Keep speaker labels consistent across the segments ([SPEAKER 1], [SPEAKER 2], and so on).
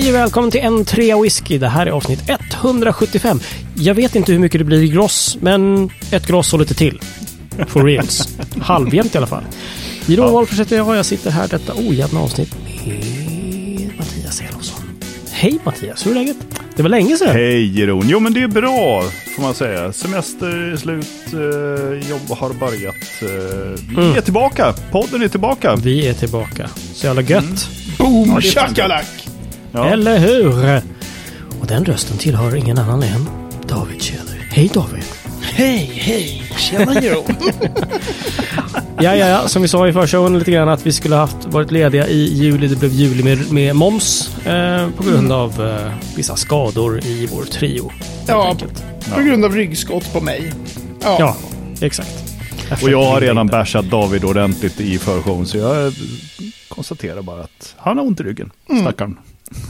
[SPEAKER 1] Hej och välkommen till en trea whisky. Det här är avsnitt 175. Jag vet inte hur mycket det blir i gross, men ett gross och lite till. For reals. Halvjämnt i alla fall. I Wolffers heter jag. Jag sitter här detta ojämna avsnitt med Mattias Elofsson. Hej Mattias, hur är läget? Det var länge sedan.
[SPEAKER 2] Hej Jeroen. Jo men det är bra får man säga. Semester är slut, eh, jobb har börjat. Eh, vi
[SPEAKER 1] Mm.
[SPEAKER 2] är tillbaka. Podden är tillbaka.
[SPEAKER 1] Vi är tillbaka. Så jävla gött.
[SPEAKER 3] Boom,
[SPEAKER 2] Ja,
[SPEAKER 3] shakalak!
[SPEAKER 2] Ja.
[SPEAKER 1] Eller hur? Och den rösten tillhör ingen annan än David Tjäder. Hej David!
[SPEAKER 3] Hej, hej! Tjena Jeroen!
[SPEAKER 1] Ja, ja, ja. Som vi sa i förshowen lite grann att vi skulle ha haft, varit lediga i juli. Det blev juli med, med moms eh, på grund av eh, vissa skador i vår trio.
[SPEAKER 3] Ja,
[SPEAKER 1] enkelt.
[SPEAKER 3] på grund av ryggskott på mig. Ja.
[SPEAKER 1] ja, exakt.
[SPEAKER 2] Och jag har redan
[SPEAKER 1] inte.
[SPEAKER 2] bashat David ordentligt i förshowen så jag konstaterar bara att han har ont i ryggen.
[SPEAKER 1] Mm.
[SPEAKER 2] Stackarn.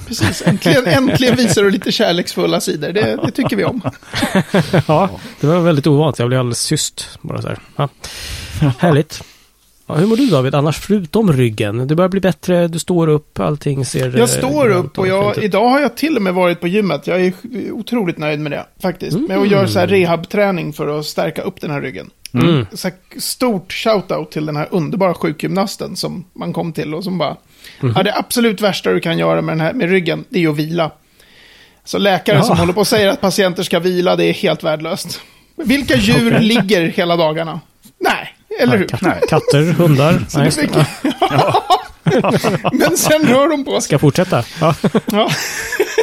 [SPEAKER 3] Precis, äntligen, äntligen visar du lite kärleksfulla sidor. Det, det tycker vi om.
[SPEAKER 1] Ja, det var väldigt ovant. Jag blev alldeles tyst. Bara så här. Ja. Härligt. Ja, hur mår du David? Annars förutom ryggen? Det börjar bli bättre, du står upp, allting ser... eh,
[SPEAKER 3] Jag står upp och jag, idag har jag till och med varit på gymmet. Jag är otroligt nöjd med det faktiskt.
[SPEAKER 1] Mm.
[SPEAKER 3] Med att göra så här rehabträning för att stärka upp den här ryggen.
[SPEAKER 1] Mm.
[SPEAKER 3] Så här, stort shout-out till den här underbara sjukgymnasten som man kom till och som bara...
[SPEAKER 1] Mhm.
[SPEAKER 3] Ja, det absolut värsta du kan göra med, den här, med ryggen, det är att vila. Så läkare
[SPEAKER 1] Ja.
[SPEAKER 3] som håller på och säger att patienter ska vila, det är helt värdelöst. Vilka djur ligger hela dagarna? Nej, eller hur?
[SPEAKER 1] Katter, katter hundar. Nej,
[SPEAKER 3] Men sen rör de på sig.
[SPEAKER 1] Ska fortsätta? Ja.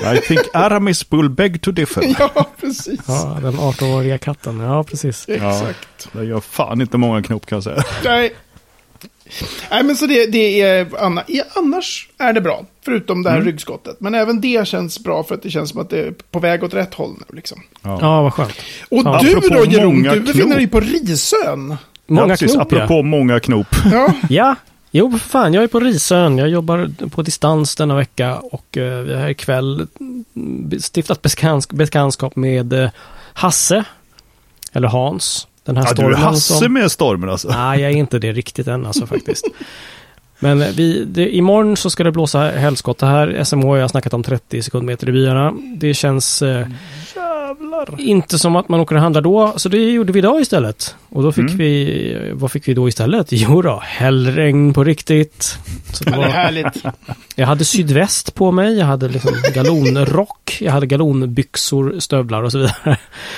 [SPEAKER 3] Ja,
[SPEAKER 2] I think Aramis will beg to differ.
[SPEAKER 3] ja precis.
[SPEAKER 1] ja, den 18-åriga katten. Ja, precis.
[SPEAKER 3] Exakt.
[SPEAKER 2] Det gör fan inte många knop kan jag säga.
[SPEAKER 3] Nej. Nej, men så det, det är, anna, ja, annars är det bra. Förutom det här
[SPEAKER 1] Mm.
[SPEAKER 3] ryggskottet. Men även det känns bra för att det känns som att det är på väg åt rätt håll nu. Liksom.
[SPEAKER 1] Ja, vad skönt.
[SPEAKER 3] Och
[SPEAKER 1] Ja.
[SPEAKER 3] du
[SPEAKER 2] Apropå
[SPEAKER 3] då, Jeroen, du befinner dig på Risön.
[SPEAKER 1] Många
[SPEAKER 2] ja, precis,
[SPEAKER 1] knop, ja.
[SPEAKER 2] Apropå många knop.
[SPEAKER 3] Ja,
[SPEAKER 1] Ja, jo för fan, jag är på Risön. Jag jobbar på distans denna vecka och eh, vi har ikväll stiftat bekans bekantskap med eh, Hasse. Eller Hans. Den här
[SPEAKER 2] Ja, du är
[SPEAKER 1] stormen
[SPEAKER 2] Hasse
[SPEAKER 1] som...
[SPEAKER 2] med stormen alltså.
[SPEAKER 1] Nej, jag är inte det riktigt än alltså faktiskt. Men eh, vi, det, imorgon så ska det blåsa helskotta här. SMH har jag snackat om 30 sekundmeter i byarna. Det känns eh, inte som att man åker och handlar då. Så det gjorde vi idag istället. Och då fick
[SPEAKER 2] Mm.
[SPEAKER 1] vi, vad fick vi då istället? Jo då, hällregn på riktigt. Så det var,
[SPEAKER 3] härligt.
[SPEAKER 1] jag hade sydväst på mig, jag hade liksom galonrock, jag hade galonbyxor, stövlar och så vidare.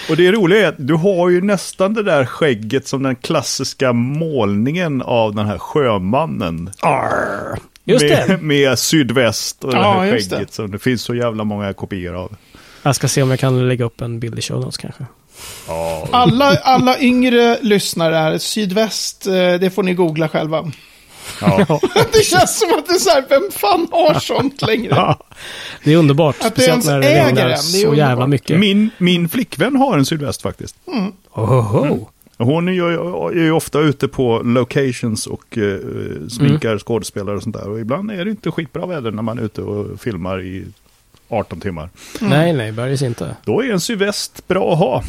[SPEAKER 2] Och det roliga är att du har ju nästan det där skägget som den klassiska målningen av den här sjömannen.
[SPEAKER 1] Arr. Just
[SPEAKER 2] med,
[SPEAKER 1] det.
[SPEAKER 2] med sydväst och det
[SPEAKER 3] Ja,
[SPEAKER 2] här
[SPEAKER 3] det.
[SPEAKER 2] skägget som det finns så jävla många kopior av.
[SPEAKER 1] Jag ska se om jag kan lägga upp en bild i show notes kanske.
[SPEAKER 2] Ja,
[SPEAKER 3] Alla, alla yngre lyssnare här, sydväst, eh, det får ni googla själva.
[SPEAKER 2] ja.
[SPEAKER 3] Det känns som att det är så här, vem fan har sånt längre?
[SPEAKER 1] Ja, det är underbart.
[SPEAKER 3] Att det
[SPEAKER 1] speciellt när det regnar så
[SPEAKER 3] underbart.
[SPEAKER 1] jävla mycket.
[SPEAKER 2] Min, min flickvän har en sydväst faktiskt.
[SPEAKER 1] Ohoho.
[SPEAKER 2] Hon är ju, är ju ofta ute på locations och eh, sminkar
[SPEAKER 1] Mm.
[SPEAKER 2] skådespelare och sånt där. Och ibland är det inte skitbra väder när man är ute och filmar i 18 timmar.
[SPEAKER 1] Nej, nej, bergis inte.
[SPEAKER 2] Då är en sydväst bra att ha.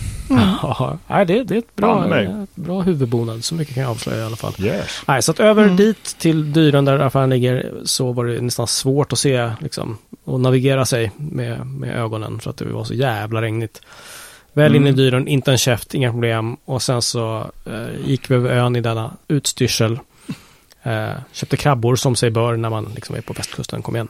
[SPEAKER 1] Ja, nej, det, det är ett bra, bra huvudbonad. Så mycket kan jag avslöja i alla fall.
[SPEAKER 2] Yes.
[SPEAKER 1] Nej, så att över dit till dyren där affären ligger så var det nästan svårt att se liksom, och navigera sig med, med ögonen för att det var så jävla regnigt. Väl in i
[SPEAKER 2] Mm.
[SPEAKER 1] dyren, inte en käft, inga problem. Och sen så eh, gick vi över ön i denna utstyrsel. Eh, köpte krabbor som sig bör när man liksom är på västkusten, kom igen.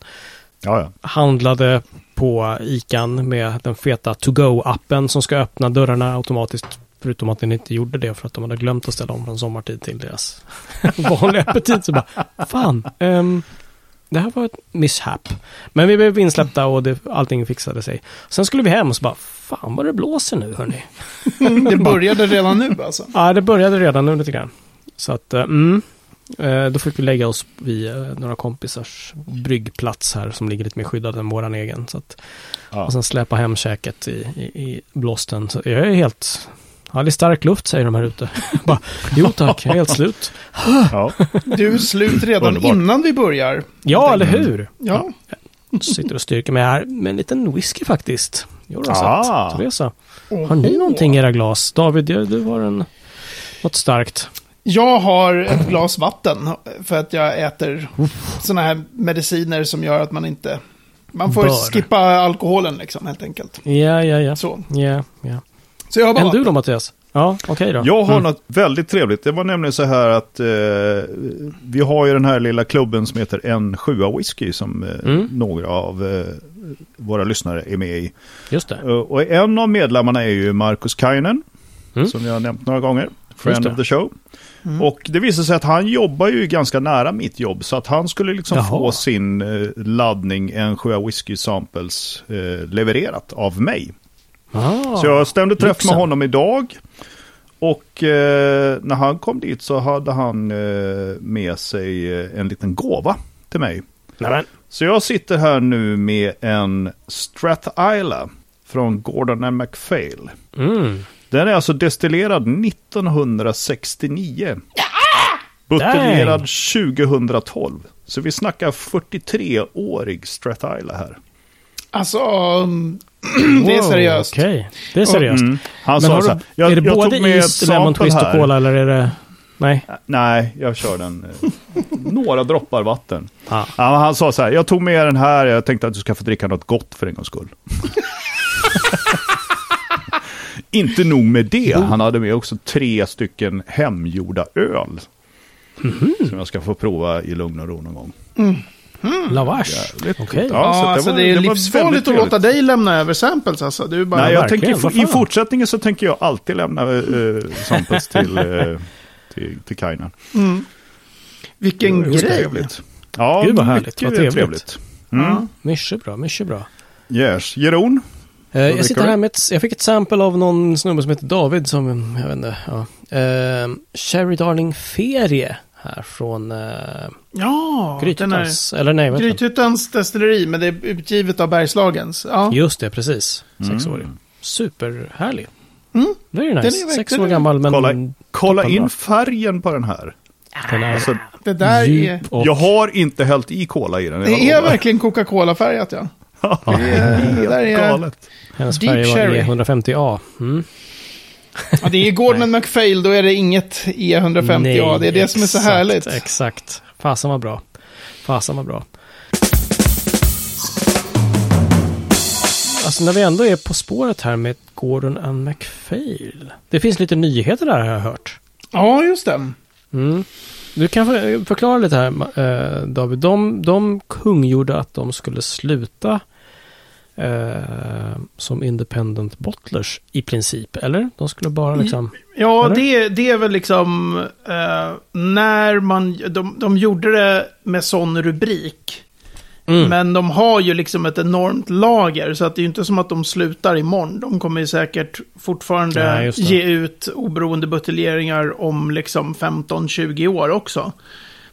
[SPEAKER 2] Ja, ja.
[SPEAKER 1] handlade på ICAn med den feta To-Go-appen som ska öppna dörrarna automatiskt. Förutom att den inte gjorde det för att de hade glömt att ställa om från sommartid till deras vanliga öppettid. Så bara, fan, ehm, det här var ett misshap. Men vi blev insläppta och det, allting fixade sig. Sen skulle vi hem och så bara, fan vad det blåser nu hörni.
[SPEAKER 3] Det började redan nu alltså.
[SPEAKER 1] Ja, det började redan nu lite grann. Så att, eh, mm. Eh, Då fick vi lägga oss vid eh, några kompisars bryggplats här som ligger lite mer skyddad än våran egen. Så att,
[SPEAKER 2] Ja.
[SPEAKER 1] Och sen släpa hem käket i, i, i blåsten. Så jag är helt... Ja, det är stark luft säger de här ute. Bara, jo tack, jag är helt slut.
[SPEAKER 2] ja.
[SPEAKER 3] Du är slut redan
[SPEAKER 2] Underbart.
[SPEAKER 3] innan vi börjar.
[SPEAKER 1] Ja, eller hur?
[SPEAKER 3] Ja,
[SPEAKER 1] Sitter och styrker mig här med en liten whisky faktiskt. Jo, då,
[SPEAKER 2] Ah.
[SPEAKER 1] Teresa. Har ni någonting i era glas? David, du, du har en... Något starkt.
[SPEAKER 3] Jag har ett glas vatten för att jag äter sådana här mediciner som gör att man inte Man får
[SPEAKER 1] Bör.
[SPEAKER 3] skippa alkoholen liksom, helt enkelt.
[SPEAKER 1] Ja, ja, ja.
[SPEAKER 3] Så,
[SPEAKER 1] Ja, ja.
[SPEAKER 3] så jag har bara...
[SPEAKER 1] Än du då Mattias? Ja, okej då.
[SPEAKER 2] Jag har
[SPEAKER 1] Mm.
[SPEAKER 2] något väldigt trevligt. Det var nämligen så här att eh, vi har ju den här lilla klubben som heter N7 Whisky som eh,
[SPEAKER 1] Mm.
[SPEAKER 2] några av eh, våra lyssnare är med i.
[SPEAKER 1] Just det.
[SPEAKER 2] Eh, och en av medlemmarna är ju Marcus Kainen,
[SPEAKER 1] Mm.
[SPEAKER 2] som jag har nämnt några gånger. Friend of the show.
[SPEAKER 3] Mm.
[SPEAKER 2] Och det visar sig att han jobbar ju ganska nära mitt jobb. Så att han skulle liksom
[SPEAKER 1] Jaha.
[SPEAKER 2] få sin eh, laddning N7 Whisky Samples eh, levererat av mig.
[SPEAKER 1] Ah,
[SPEAKER 2] Så jag stämde träff
[SPEAKER 1] lyxen.
[SPEAKER 2] med honom idag. Och eh, när han kom dit så hade han eh, med sig eh, en liten gåva till mig.
[SPEAKER 1] Nämen.
[SPEAKER 2] Så jag sitter här nu med en Strathila från Gordon and MacPhail.
[SPEAKER 1] Mm.
[SPEAKER 2] Den är alltså destillerad 1969. Buteljerad 2012. Så vi snackar 43-årig Strathila här.
[SPEAKER 3] Alltså, um, det är seriöst.
[SPEAKER 1] Okej, det är seriöst.
[SPEAKER 2] Mm. Han
[SPEAKER 1] Men
[SPEAKER 2] sa
[SPEAKER 1] har
[SPEAKER 2] så
[SPEAKER 1] du,
[SPEAKER 2] här, jag,
[SPEAKER 1] är det
[SPEAKER 2] jag
[SPEAKER 1] både
[SPEAKER 2] tog med ett
[SPEAKER 1] is, lemon twist och cola eller är det... Nej.
[SPEAKER 2] Nej, jag kör den. eh, några droppar vatten.
[SPEAKER 1] Ah.
[SPEAKER 2] Ja, han sa så här, jag tog med den här, jag tänkte att du ska få dricka något gott för en gångs skull. Inte nog med det, han hade med också tre stycken hemgjorda öl. Som jag ska få prova i lugn och ro någon gång.
[SPEAKER 1] Lavage.
[SPEAKER 2] Jävligt
[SPEAKER 1] Okej.
[SPEAKER 2] coolt.
[SPEAKER 3] Ja,
[SPEAKER 2] så det
[SPEAKER 3] alltså
[SPEAKER 2] var-
[SPEAKER 3] det är
[SPEAKER 2] det
[SPEAKER 3] livsfarligt att låta dig lämna över samples alltså. Du bara...
[SPEAKER 2] Nej, jag tänker, i fortsättningen så tänker jag alltid lämna uh, samples till, uh, till, till Kajna.
[SPEAKER 3] Mm. Vilken
[SPEAKER 2] Det är
[SPEAKER 3] grej.
[SPEAKER 2] trevligt. Ja,
[SPEAKER 1] Gud, vad härligt,
[SPEAKER 2] mycket
[SPEAKER 1] vad trevligt.
[SPEAKER 2] trevligt. Mm.
[SPEAKER 3] Ja.
[SPEAKER 1] Mycket bra, mycket bra.
[SPEAKER 2] Yes. Jeroen?
[SPEAKER 1] Eh, jag sitter här med ett, jag fick ett sample av någon snubbe som heter David som, jag vet inte, ja. Eh, Cherry Darling Ferie här från eh,
[SPEAKER 3] Ja, den är
[SPEAKER 1] Grythyttans, eller nej, den?
[SPEAKER 3] Grythyttans destilleri, men det är utgivet av Bergslagens. Ja.
[SPEAKER 1] Just det, precis. Sex
[SPEAKER 2] Mm.
[SPEAKER 1] år. Superhärlig.
[SPEAKER 3] Mm.
[SPEAKER 1] Very
[SPEAKER 3] Den
[SPEAKER 1] nice.
[SPEAKER 3] är
[SPEAKER 1] Sex år gammal men
[SPEAKER 2] Kolla, kolla in färgen på den här.
[SPEAKER 1] den är
[SPEAKER 2] Alltså,
[SPEAKER 3] Det där är...
[SPEAKER 1] och...
[SPEAKER 2] Jag har inte hällt i cola i den.
[SPEAKER 3] Det är verkligen Coca-Cola-färgat. Ja, Det är, det där är,
[SPEAKER 2] galet.
[SPEAKER 1] Hennes
[SPEAKER 3] Deep
[SPEAKER 1] färg var
[SPEAKER 3] Cherry.
[SPEAKER 1] E150A. Mm.
[SPEAKER 3] ja, det är Gordon McPhail, då är det inget E150A. Det är det som är så
[SPEAKER 1] exakt,
[SPEAKER 3] härligt.
[SPEAKER 1] Exakt. Fasen var bra. Fasen var bra. Alltså när vi ändå är på spåret här med Gordon and MacPhail. Det finns lite nyheter där har jag hört.
[SPEAKER 3] Ja, just det.
[SPEAKER 1] Mm. Du kan för, förklara lite här eh, David. De, de kungjorde att de skulle sluta eh, som independent bottlers i princip. Eller? De skulle bara liksom...
[SPEAKER 3] Ja,
[SPEAKER 1] Eller?
[SPEAKER 3] det, det är väl liksom eh, när man, de, de gjorde det med sån rubrik.
[SPEAKER 1] Mm.
[SPEAKER 3] Men de har ju liksom ett enormt lager, så att det är ju inte som att de slutar imorgon. De kommer ju säkert fortfarande
[SPEAKER 1] det.
[SPEAKER 3] ge ut oberoende buteljeringar om liksom 15-20 år också.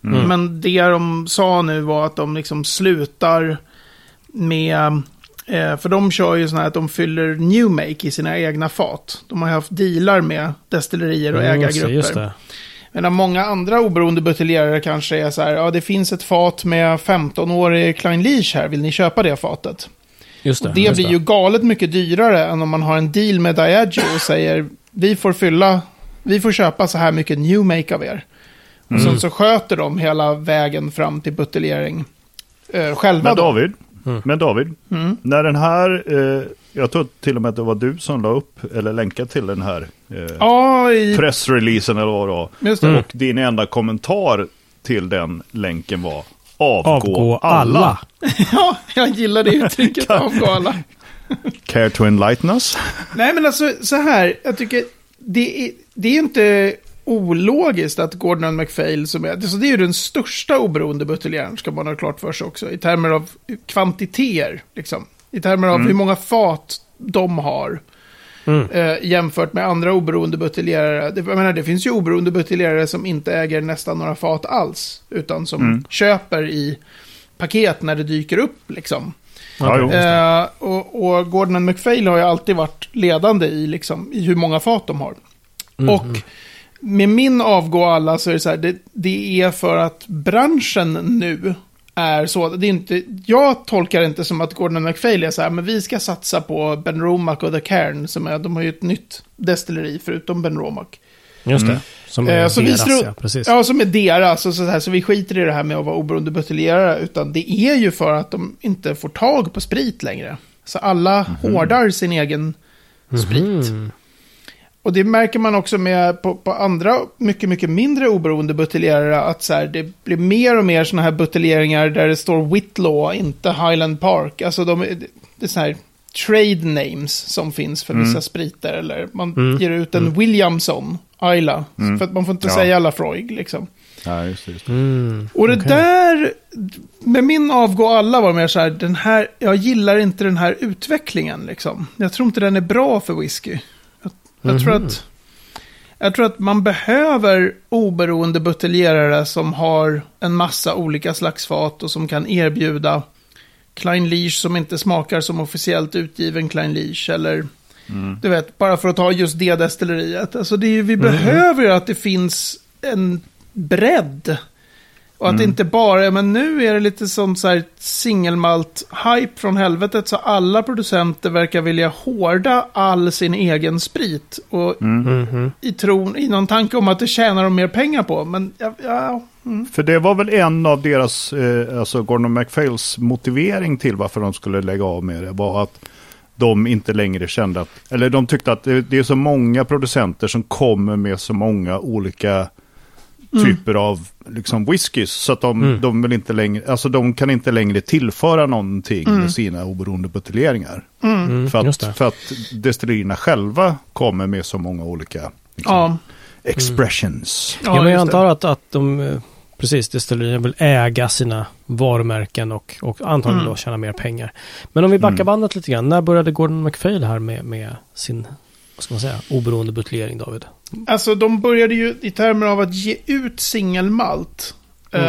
[SPEAKER 1] Mm.
[SPEAKER 3] Men det de sa nu var att de liksom slutar med, eh, för de kör ju sådana här att de fyller new make i sina egna fat. De har ju haft dealar med destillerier och
[SPEAKER 1] Mm,
[SPEAKER 3] ägargrupper.
[SPEAKER 1] Just det.
[SPEAKER 3] Medan många andra oberoende buteljerare kanske är så här, ja det finns ett fat med 15-årig Klein Leach här, vill ni köpa det fatet?
[SPEAKER 1] Just det.
[SPEAKER 3] Det
[SPEAKER 1] just
[SPEAKER 3] blir ju galet mycket dyrare än om man har en deal med Diageo och säger, vi får fylla, vi får köpa så här mycket new make av er. Och
[SPEAKER 1] Mm.
[SPEAKER 3] sen så sköter de hela vägen fram till buteljering eh, själva
[SPEAKER 2] Men
[SPEAKER 3] då.
[SPEAKER 1] Mm.
[SPEAKER 2] men David,
[SPEAKER 3] Mm.
[SPEAKER 2] när den här, eh, jag tror till och med att det var du som la upp eller länkade till den här eh,
[SPEAKER 3] i,
[SPEAKER 2] pressreleasen eller vad det var.
[SPEAKER 3] just det.
[SPEAKER 2] Och din enda kommentar till den länken var avgå,
[SPEAKER 1] Avgå
[SPEAKER 2] alla.
[SPEAKER 1] alla.
[SPEAKER 3] Ja, jag gillar det uttrycket, avgå alla.
[SPEAKER 2] Care to enlighten us?
[SPEAKER 3] Nej, men alltså så här. Jag tycker det är, det är inte ologiskt att Gordon McPhail som är, alltså det är ju den största oberoende buteljären, ska man ha klart för sig också, i termer av kvantiteter, liksom. I termer av hur många fat de har.
[SPEAKER 1] Mm.
[SPEAKER 3] Eh, jämfört med andra oberoende buteljärare. Jag menar, det finns ju oberoende buteljärare som inte äger nästan några fat alls. Utan som
[SPEAKER 2] Mm.
[SPEAKER 3] köper i paket när det dyker upp liksom.
[SPEAKER 2] Ja.
[SPEAKER 3] Eh, och, och Gordon McPhail har ju alltid varit ledande i, liksom, i hur många fat de har.
[SPEAKER 1] Mm,
[SPEAKER 3] Och med min avgå alla så är det så här, det, det är för att branschen nu är så. Det är inte, jag tolkar det inte som att Gordon McPhail är så här, men vi ska satsa på Ben Romack och The Cairn, som är, de har ju ett nytt destilleri förutom Ben Romack.
[SPEAKER 1] Just det.
[SPEAKER 2] Mm.
[SPEAKER 1] Som är
[SPEAKER 3] Eh, så vi
[SPEAKER 1] deras,
[SPEAKER 3] stru-
[SPEAKER 1] ja. Precis.
[SPEAKER 3] Ja, som är deras. Och så här, så vi skiter i det här med att vara oberoende buteljerare. Utan det är ju för att de inte får tag på sprit längre. Så alla hårdar sin egen sprit. Och det märker man också med på, på andra mycket, mycket mindre oberoende buteljerare. Att så här, det blir mer och mer sådana här buteljeringar där det står Whitlaw, inte Highland Park. Alltså de, är- det är sådana här trade names som finns för vissa spriter. Eller man
[SPEAKER 1] Mm.
[SPEAKER 3] ger ut en Williamson, Isla.
[SPEAKER 2] Mm.
[SPEAKER 3] För att man får inte
[SPEAKER 2] Ja.
[SPEAKER 3] säga Lafroig liksom.
[SPEAKER 2] Ja, just det. Just det.
[SPEAKER 1] Mm.
[SPEAKER 3] Och det
[SPEAKER 1] Okej.
[SPEAKER 3] där, med min avgå alla var mer så här, den här, jag gillar inte den här utvecklingen liksom. Jag tror inte den är bra för whisky. Jag, jag tror
[SPEAKER 1] Mhm.
[SPEAKER 3] att, jag tror att man behöver oberoende buteljerare som har en massa olika slags fat och som kan erbjuda Klein Leach som inte smakar som officiellt utgiven Klein Leach eller
[SPEAKER 2] Mm.
[SPEAKER 3] du vet, bara för att ta just det destilleriet. Alltså det är, vi behöver ju att det finns en bredd. Och att
[SPEAKER 2] Mm.
[SPEAKER 3] det inte bara men nu är det lite sån så här singelmalt-hype från helvetet. Så alla producenter verkar vilja hårda all sin egen sprit. Och
[SPEAKER 2] Mm.
[SPEAKER 1] Mhm.
[SPEAKER 3] i tron, i någon tanke om att det tjänar de mer pengar på. Men ja, ja mm.
[SPEAKER 2] För det var väl en av deras, eh, alltså Gordon MacPhails motivering till varför de skulle lägga av med det var att de inte längre kände att, eller de tyckte att det, det är så många producenter som kommer med så många olika typer av liksom whiskys. Så att de,
[SPEAKER 1] Mm.
[SPEAKER 2] de vill inte längre, alltså de kan inte längre tillföra någonting med sina oberoende buteljeringar.
[SPEAKER 1] Mm.
[SPEAKER 2] För,
[SPEAKER 1] Just
[SPEAKER 2] att, för att destillerierna själva kommer med så många olika liksom,
[SPEAKER 3] ja.
[SPEAKER 2] expressions.
[SPEAKER 1] Ja, men jag
[SPEAKER 3] det.
[SPEAKER 1] antar att, att de, eh, precis, destillerierna vill äga sina varumärken och, och antagligen
[SPEAKER 3] Mm.
[SPEAKER 1] då tjäna mer pengar. Men om vi backar
[SPEAKER 2] Mm.
[SPEAKER 1] bandet lite grann, när började Gordon MacPhail här med, med sin, vad ska man säga, oberoende buteljering, David?
[SPEAKER 3] Alltså de började ju i termer av att ge ut singelmalt.
[SPEAKER 1] Mm.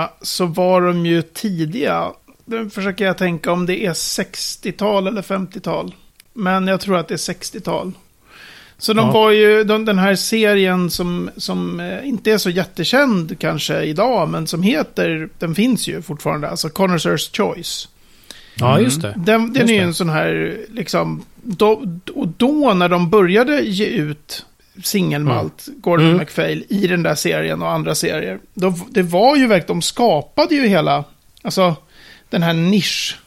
[SPEAKER 3] Eh, så var de ju tidiga. Nu försöker jag tänka om det är 60-tal eller 50-tal. Men jag tror att det är 60-tal. Så de
[SPEAKER 1] Ja.
[SPEAKER 3] var ju, de, den här serien som, som eh, inte är så jättekänd kanske idag, men som heter, den finns ju fortfarande, alltså Connoisseurs Choice.
[SPEAKER 1] Ja, just det.
[SPEAKER 3] Den, den
[SPEAKER 1] Just
[SPEAKER 3] är ju en sån här, liksom, då, och då när de började ge ut singelmalt, Gordon
[SPEAKER 1] Mm.
[SPEAKER 3] MacPhail, i den där serien och andra serier, då, det var ju verkligen, de skapade ju hela, alltså den här nisch,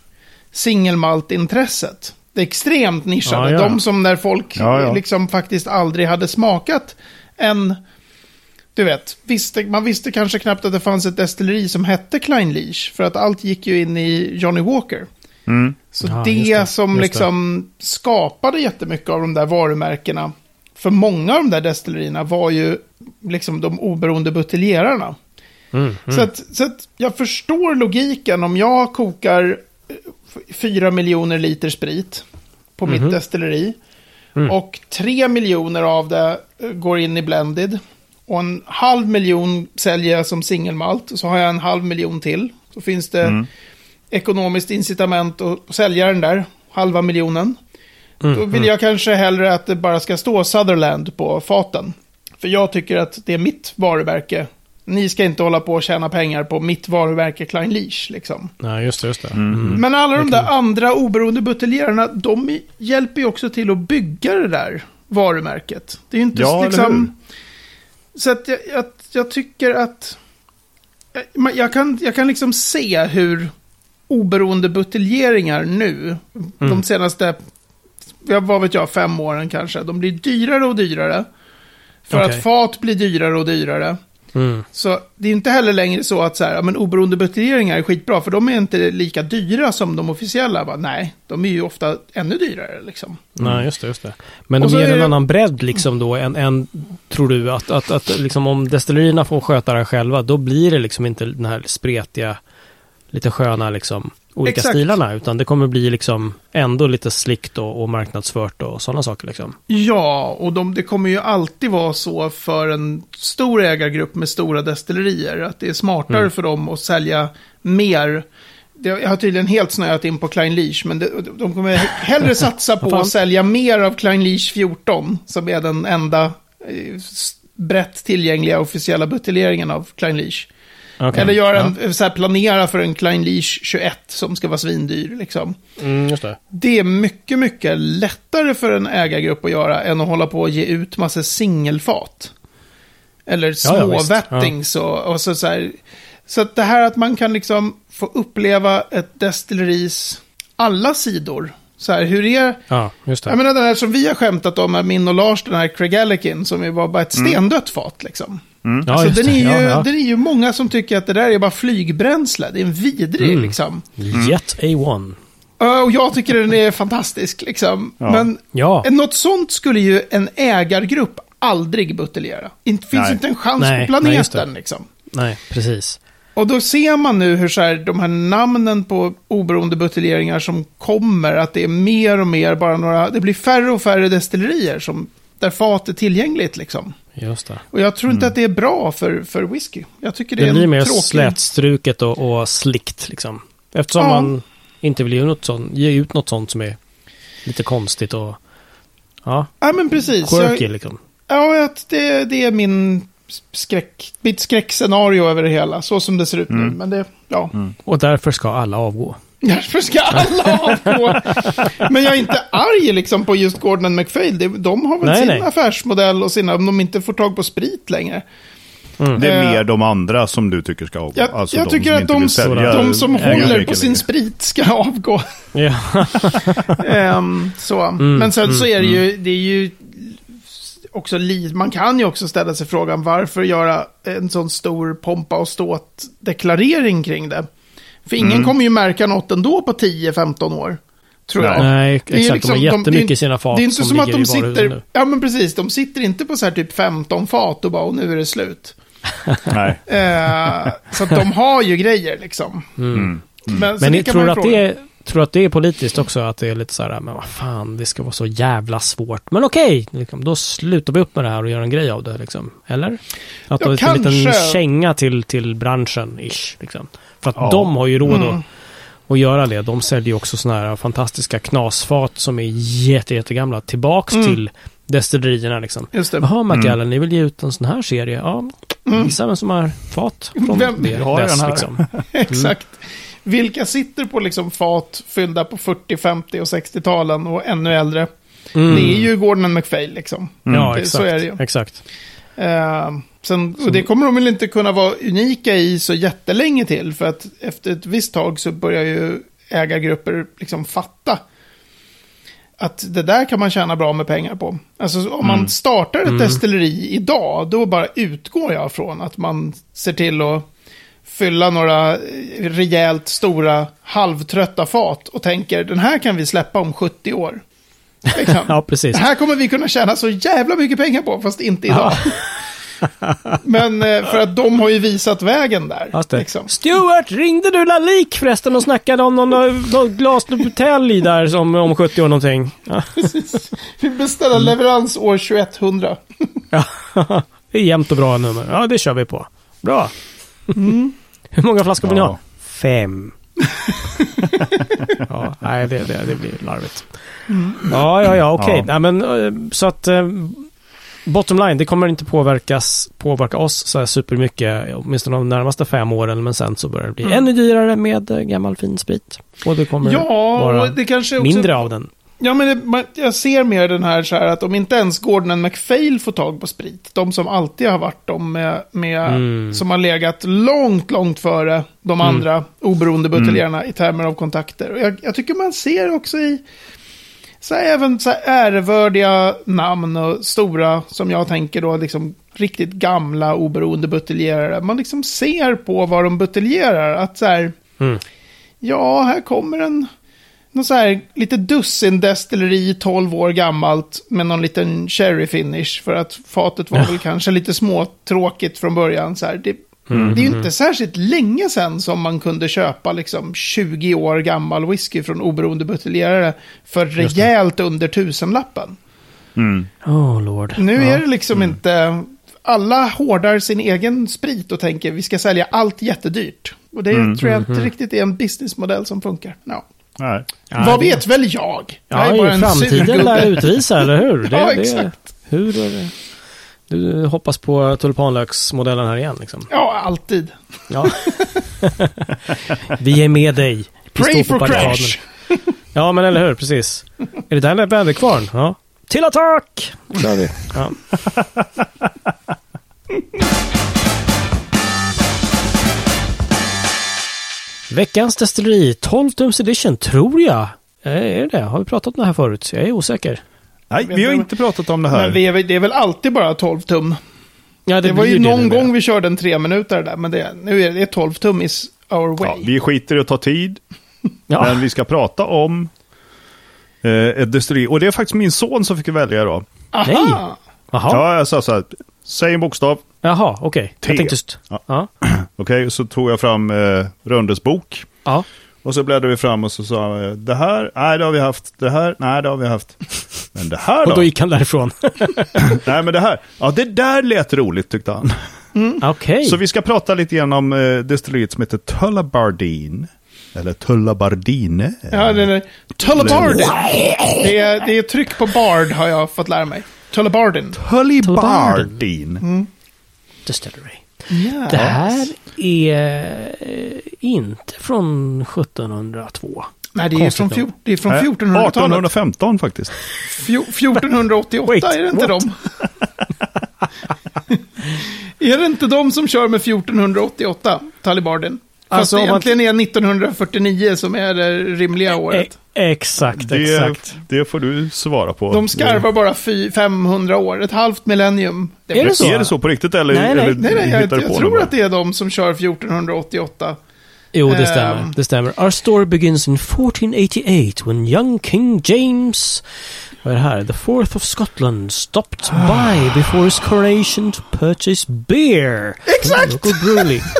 [SPEAKER 3] singelmalt-intresset. Det extremt nischade,
[SPEAKER 1] Ja, ja.
[SPEAKER 3] de som när folk
[SPEAKER 2] Ja,
[SPEAKER 3] liksom faktiskt aldrig hade smakat en du vet, visste, man visste kanske knappt att det fanns ett destilleri som hette Klein Leach. För att allt gick ju in i Johnny Walker.
[SPEAKER 2] Mm.
[SPEAKER 3] Så
[SPEAKER 1] Ja,
[SPEAKER 3] det,
[SPEAKER 1] det,
[SPEAKER 3] som
[SPEAKER 1] just det.
[SPEAKER 3] liksom skapade jättemycket av de där varumärkena. För många av de där destillerierna var ju liksom de oberoende buteljerarna.
[SPEAKER 1] Mm, mm.
[SPEAKER 3] Så, att, så att jag förstår logiken om jag kokar eh, f- fyra miljoner liter sprit på
[SPEAKER 1] Mhm.
[SPEAKER 3] mitt destilleri.
[SPEAKER 1] Mm.
[SPEAKER 3] Och tre miljoner av det eh, går in i blended. Och en halv miljon säljer jag som singelmalt. Och så har jag en halv miljon till. Så finns det
[SPEAKER 2] Mm.
[SPEAKER 3] Ekonomiskt incitament att sälja den där halva miljonen.
[SPEAKER 1] Mm,
[SPEAKER 3] Då vill
[SPEAKER 1] mm.
[SPEAKER 3] jag kanske hellre att det bara ska stå Sutherland på faten. För jag tycker att det är mitt varumärke. Ni ska inte hålla på och tjäna pengar på mitt varumärke Klein Leach liksom.
[SPEAKER 1] Nej, just det, just det.
[SPEAKER 2] Mm.
[SPEAKER 1] Mm.
[SPEAKER 3] Men alla de där andra oberoende buteljerarna, de hjälper ju också till att bygga det där varumärket. Det är ju inte
[SPEAKER 2] Ja,
[SPEAKER 3] liksom... Så att jag, jag, jag tycker att... jag- Jag kan, jag kan liksom se hur oberoende buteljeringar nu, de
[SPEAKER 1] Mm.
[SPEAKER 3] senaste, ja, vad vet jag, fem åren kanske, de blir dyrare och dyrare. För
[SPEAKER 1] Okej.
[SPEAKER 3] att fat blir dyrare och dyrare.
[SPEAKER 1] Mm.
[SPEAKER 3] Så det är inte heller längre så att så här, men oberoende buteljeringar är skitbra, för de är inte lika dyra som de officiella. Bara, nej, de är ju ofta ännu dyrare liksom.
[SPEAKER 1] Nej, just det, just det. Men
[SPEAKER 3] Och
[SPEAKER 1] de ger
[SPEAKER 3] är
[SPEAKER 1] en
[SPEAKER 3] det-
[SPEAKER 1] annan bredd liksom då än, än tror du att, att, att liksom om destillerierna får sköta det själva, då blir det liksom inte den här spretiga, lite sköna liksom olika
[SPEAKER 3] Exakt.
[SPEAKER 1] stilarna, utan det kommer bli liksom ändå lite slickt och, och marknadsfört och sådana saker liksom.
[SPEAKER 3] Ja, och de, det kommer ju alltid vara så för en stor ägargrupp med stora destillerier, att det är smartare
[SPEAKER 1] Mm.
[SPEAKER 3] för dem att sälja mer. Det, jag har tydligen helt snöat in på Klein Leach, men det, de kommer hellre satsa på att sälja mer av Klein Leach 14, som är den enda eh, brett tillgängliga officiella buteljeringen av Klein Leach.
[SPEAKER 1] Okej.
[SPEAKER 3] Eller göra en, så här, planera för en Klein Leach 21 som ska vara svindyr. Liksom.
[SPEAKER 1] Ja. Mm, det.
[SPEAKER 3] Det är mycket, mycket lättare för en ägargrupp att göra än att hålla på och ge ut massa singelfat. Eller
[SPEAKER 1] Ja, ja,
[SPEAKER 3] småvettings och, och så, så här. Så att det här att man kan liksom få uppleva ett destilleris alla sidor. Så här, hur är...
[SPEAKER 1] Ja, just det.
[SPEAKER 3] Jag menar den här som vi har skämtat om, med min och Lars, den här Craig Alekin, som ju var bara ett stendött fat liksom.
[SPEAKER 1] Ja,
[SPEAKER 3] alltså, den, är
[SPEAKER 1] det.
[SPEAKER 3] ju,
[SPEAKER 1] ja, ja.
[SPEAKER 3] den är ju många som tycker att det där är bara flygbränsle. Det är en vidrig
[SPEAKER 1] Mm.
[SPEAKER 3] liksom.
[SPEAKER 1] Jet A1.
[SPEAKER 3] Ja, Och jag tycker den är fantastisk liksom.
[SPEAKER 2] Ja.
[SPEAKER 3] Men
[SPEAKER 1] Ja.
[SPEAKER 3] något sånt skulle ju en ägargrupp aldrig buteljera. Det finns
[SPEAKER 2] Nej.
[SPEAKER 3] inte en chans
[SPEAKER 1] Nej,
[SPEAKER 3] på
[SPEAKER 1] nej,
[SPEAKER 3] planeten liksom.
[SPEAKER 1] Nej, precis.
[SPEAKER 3] Och då ser man nu hur så här, de här namnen på oberoende buteljeringar som kommer, att det är mer och mer bara några, det blir färre och färre destillerier som, där fat är tillgängligt liksom.
[SPEAKER 1] Just det.
[SPEAKER 3] Och jag tror inte att det är bra för, för whisky. Jag tycker det,
[SPEAKER 1] Det
[SPEAKER 3] är
[SPEAKER 1] blir
[SPEAKER 3] en
[SPEAKER 1] mer
[SPEAKER 3] tråkig...
[SPEAKER 1] slätstruket och, och slickt liksom. Eftersom
[SPEAKER 3] Ja.
[SPEAKER 1] man inte vill ge, något sånt, ge ut något sånt som är lite konstigt och ja,
[SPEAKER 3] Ja, men precis.
[SPEAKER 1] quirky
[SPEAKER 3] Jag,
[SPEAKER 1] liksom.
[SPEAKER 3] ja, att det, det är min skräck, mitt skräckscenario över det hela, så som det ser ut nu. Men det, ja.
[SPEAKER 1] Och därför ska alla avgå.
[SPEAKER 3] Därför ska alla avgå. Men jag är inte arg liksom på just Gordon McPhail. Det- De har väl
[SPEAKER 1] Nej,
[SPEAKER 3] sin
[SPEAKER 1] nej.
[SPEAKER 3] affärsmodell och sina, om de inte får tag på sprit längre.
[SPEAKER 2] Det är
[SPEAKER 3] Eh,
[SPEAKER 2] mer de andra som du tycker ska avgå.
[SPEAKER 3] Jag,
[SPEAKER 2] Alltså
[SPEAKER 3] jag
[SPEAKER 2] de
[SPEAKER 3] tycker att de, de som håller på sin sprit ska avgå.
[SPEAKER 1] Ja,
[SPEAKER 3] Ehm, så.
[SPEAKER 1] Mm,
[SPEAKER 3] Men sen så är det ju, det är ju också li, man kan ju också ställa sig frågan varför göra en sån stor pompa och ståt deklarering kring det. För ingen
[SPEAKER 2] Mm.
[SPEAKER 3] kommer ju märka något ändå på 10-15 år. Tror jag.
[SPEAKER 1] nej,
[SPEAKER 3] Det är
[SPEAKER 1] exakt.
[SPEAKER 3] liksom-
[SPEAKER 1] de har jättemycket i sina fat
[SPEAKER 3] Det är inte
[SPEAKER 1] som,
[SPEAKER 3] som, att de sitter,
[SPEAKER 1] nu.
[SPEAKER 3] ja men precis, de sitter inte på så här typ 15 fat och bara och nu är det slut.
[SPEAKER 2] Nej.
[SPEAKER 3] Eh, så att de har ju grejer liksom. Men, så
[SPEAKER 1] Men
[SPEAKER 3] det
[SPEAKER 1] ni tror att, det är, tror att det är politiskt också? Att det är lite så här, men vad fan, det ska vara så jävla svårt. Men okej, liksom, då slutar vi upp med det här och gör en grej av det. Liksom. Eller? Att
[SPEAKER 3] Ja,
[SPEAKER 1] det är en liten känga till, till branschen, ish. Liksom. För att
[SPEAKER 2] Ja.
[SPEAKER 1] de har ju råd
[SPEAKER 3] Mm.
[SPEAKER 1] att, att göra det. De säljer ju också sådana här fantastiska knasfat som är jätte, jättegamla tillbaks
[SPEAKER 3] Mm.
[SPEAKER 1] till destillerierna. Liksom.
[SPEAKER 3] Just det.
[SPEAKER 1] Jaha, Macallan, ni vill ge ut en sån här serie? Ja, gissa vem som har fat från
[SPEAKER 3] Mm. Vem-
[SPEAKER 1] det
[SPEAKER 2] har
[SPEAKER 1] dess,
[SPEAKER 2] den här.
[SPEAKER 1] liksom.
[SPEAKER 3] Exakt. Vilka sitter på liksom fat fyllda på 40, 50 och 60-talen och ännu äldre?
[SPEAKER 1] Mm.
[SPEAKER 3] Det är ju Gordon McPhail liksom.
[SPEAKER 1] Ja,
[SPEAKER 3] Det-
[SPEAKER 1] exakt.
[SPEAKER 3] så är det ju.
[SPEAKER 1] Exakt.
[SPEAKER 3] Eh, sen, och det kommer de väl inte kunna vara unika i så jättelänge till. För att efter ett visst tag så börjar ju ägargrupper liksom fatta att det där kan man tjäna bra med pengar på. Alltså om man startar ett destilleri idag, då bara utgår jag från att man ser till att fylla några rejält stora halvtrötta fat och tänker den här kan vi släppa om 70 år. Liksom.
[SPEAKER 1] Ja, precis.
[SPEAKER 3] Det här kommer vi kunna tjäna så jävla mycket pengar på, fast inte idag. Men eh, för att de har ju visat vägen där. Liksom.
[SPEAKER 1] Stuart, ringde du Lalik förresten och snackade om någon, någon glas butelj där som om 70 år någonting? Ja,
[SPEAKER 3] Vi beställer leverans år 2100.
[SPEAKER 1] ja. det är jämnt och bra nummer. Ja, det kör vi på. Bra. Hur många flaskor vill ni
[SPEAKER 2] Ja.
[SPEAKER 1] ha? Fem. ja, nej, det, det, det blir larvigt. Ja, ja, ja, okej.
[SPEAKER 2] Ja.
[SPEAKER 1] Nej, men eh, så att... Bottom line, det kommer inte påverkas, påverka oss så här supermycket, åtminstone de närmaste fem åren, men sen så börjar det bli
[SPEAKER 3] Mm.
[SPEAKER 1] ännu dyrare med eh, gammal fin sprit. Och det kommer
[SPEAKER 3] Ja,
[SPEAKER 1] vara
[SPEAKER 3] och det kanske också...
[SPEAKER 1] mindre av den.
[SPEAKER 3] Ja, men det, man, jag ser mer den här så här att om inte ens Gordon McPhail får tag på sprit, de som alltid har varit de med, med
[SPEAKER 1] Mm.
[SPEAKER 3] som har legat långt, långt före de andra oberoende buteljerarna i termer av kontakter. Och jag, jag tycker man ser också i så här, även så här ärevördiga namn och stora, som jag tänker då, liksom riktigt gamla oberoende buteljerare. Man liksom ser på vad de buteljerar, att så här,
[SPEAKER 1] Mm.
[SPEAKER 3] ja, här kommer en någon så här lite dussin destilleri, 12 år gammalt, med någon liten cherry finish. För att fatet var väl kanske lite småtråkigt från början. Så här. Det,
[SPEAKER 1] Mm.
[SPEAKER 3] det är ju inte särskilt länge sedan som man kunde köpa liksom 20 år gammal whisky från oberoende buteljerare för rejält under tusenlappen.
[SPEAKER 2] Mm.
[SPEAKER 1] Oh lord.
[SPEAKER 3] Nu
[SPEAKER 1] ja. Mm.
[SPEAKER 3] är det liksom inte... Alla hårdar sin egen sprit och tänker vi ska sälja allt jättedyrt. Och det
[SPEAKER 2] Mm,
[SPEAKER 3] tror jag inte riktigt är en businessmodell som funkar. Ja.
[SPEAKER 2] Nej.
[SPEAKER 3] Vad
[SPEAKER 1] det-
[SPEAKER 3] vet väl jag? jag
[SPEAKER 1] Ja,
[SPEAKER 3] är bara en
[SPEAKER 1] framtiden lär utvisa, eller hur? Det,
[SPEAKER 3] Ja,
[SPEAKER 1] det-
[SPEAKER 3] exakt.
[SPEAKER 1] hur är det? Du hoppas på tulpanlöksmodellen här igen liksom.
[SPEAKER 3] Ja, alltid.
[SPEAKER 1] Ja. Vi är med dig. Vi
[SPEAKER 3] Pray for crash.
[SPEAKER 1] Ja, men eller hur? Precis. Är det där väderkvarn? Ja. Till attack! Kör vi. Ja. Veckans destilleri, 12 tums edition, tror jag. Eh, Är det det? Har vi pratat om det här förut? Jag är osäker.
[SPEAKER 2] Nej, vi har inte pratat om det här.
[SPEAKER 3] Men vi är, det är väl alltid bara 12 tum.
[SPEAKER 1] Ja,
[SPEAKER 3] Det, var
[SPEAKER 1] blir
[SPEAKER 3] ju
[SPEAKER 1] det
[SPEAKER 3] någon gång vi körde en tre minuter där, men det, nu är det, det är 12 tum is our way.
[SPEAKER 2] Ja, vi skiter i att ta tid,
[SPEAKER 1] Ja.
[SPEAKER 2] men vi ska prata om eh, ett destilleri. Och det är faktiskt min son som fick välja då.
[SPEAKER 3] Aha!
[SPEAKER 1] Nej. Jaha,
[SPEAKER 2] Ja, jag sa så här, säg en bokstav.
[SPEAKER 1] Jaha okej.
[SPEAKER 2] T.
[SPEAKER 1] Jag tänkte just...
[SPEAKER 2] Ja.
[SPEAKER 1] Ja.
[SPEAKER 2] Okej, så tog jag fram eh, Röndes bok.
[SPEAKER 1] ja.
[SPEAKER 2] Och så bläddrade vi fram och så sa jag, det här, nej det har vi haft. Det här, nej det har vi haft. Men det här
[SPEAKER 1] Och
[SPEAKER 2] då?
[SPEAKER 1] då gick han därifrån.
[SPEAKER 2] Nej men det här, ja det där lät roligt tyckte han.
[SPEAKER 1] Okej.
[SPEAKER 2] Så vi ska prata lite grann om eh, destilleriet som heter Tullabardine. Eller Tullabardine.
[SPEAKER 3] Ja, det är Tullabardin. Det är, det är tryck på bard har jag fått lära mig. Tullabardin.
[SPEAKER 2] Tullibardine.
[SPEAKER 1] Distillery.
[SPEAKER 3] Ja.
[SPEAKER 1] Det här är eh, inte från 1702.
[SPEAKER 3] Nej, det är från, det är från
[SPEAKER 2] Nej,
[SPEAKER 3] 1400-talet.
[SPEAKER 2] 1815 faktiskt.
[SPEAKER 3] Fjor- 1488,
[SPEAKER 1] Wait,
[SPEAKER 3] är det inte
[SPEAKER 1] what?
[SPEAKER 3] de? är det inte de som kör med 1488, Talibarden? Fast
[SPEAKER 1] Alltså,
[SPEAKER 3] det egentligen är 1949 som är det rimliga året.
[SPEAKER 1] Exakt,
[SPEAKER 2] Det,
[SPEAKER 1] exakt.
[SPEAKER 2] det får du svara på.
[SPEAKER 3] De skarvar bara fy, 500 år, ett halvt millennium.
[SPEAKER 1] Är det
[SPEAKER 2] Är
[SPEAKER 1] så?
[SPEAKER 2] det så på riktigt eller?
[SPEAKER 1] Nej, nej.
[SPEAKER 2] eller
[SPEAKER 3] Nej, nej, jag, jag
[SPEAKER 2] på
[SPEAKER 3] tror att det är de som kör 1488.
[SPEAKER 1] Jo, det
[SPEAKER 3] Ehm.
[SPEAKER 1] stämmer. Det stämmer. Our story begins in 1488 when young King James, vad är det här? The fourth of Scotland stopped by before his coronation to purchase beer.
[SPEAKER 3] Exakt!
[SPEAKER 1] Local brewery.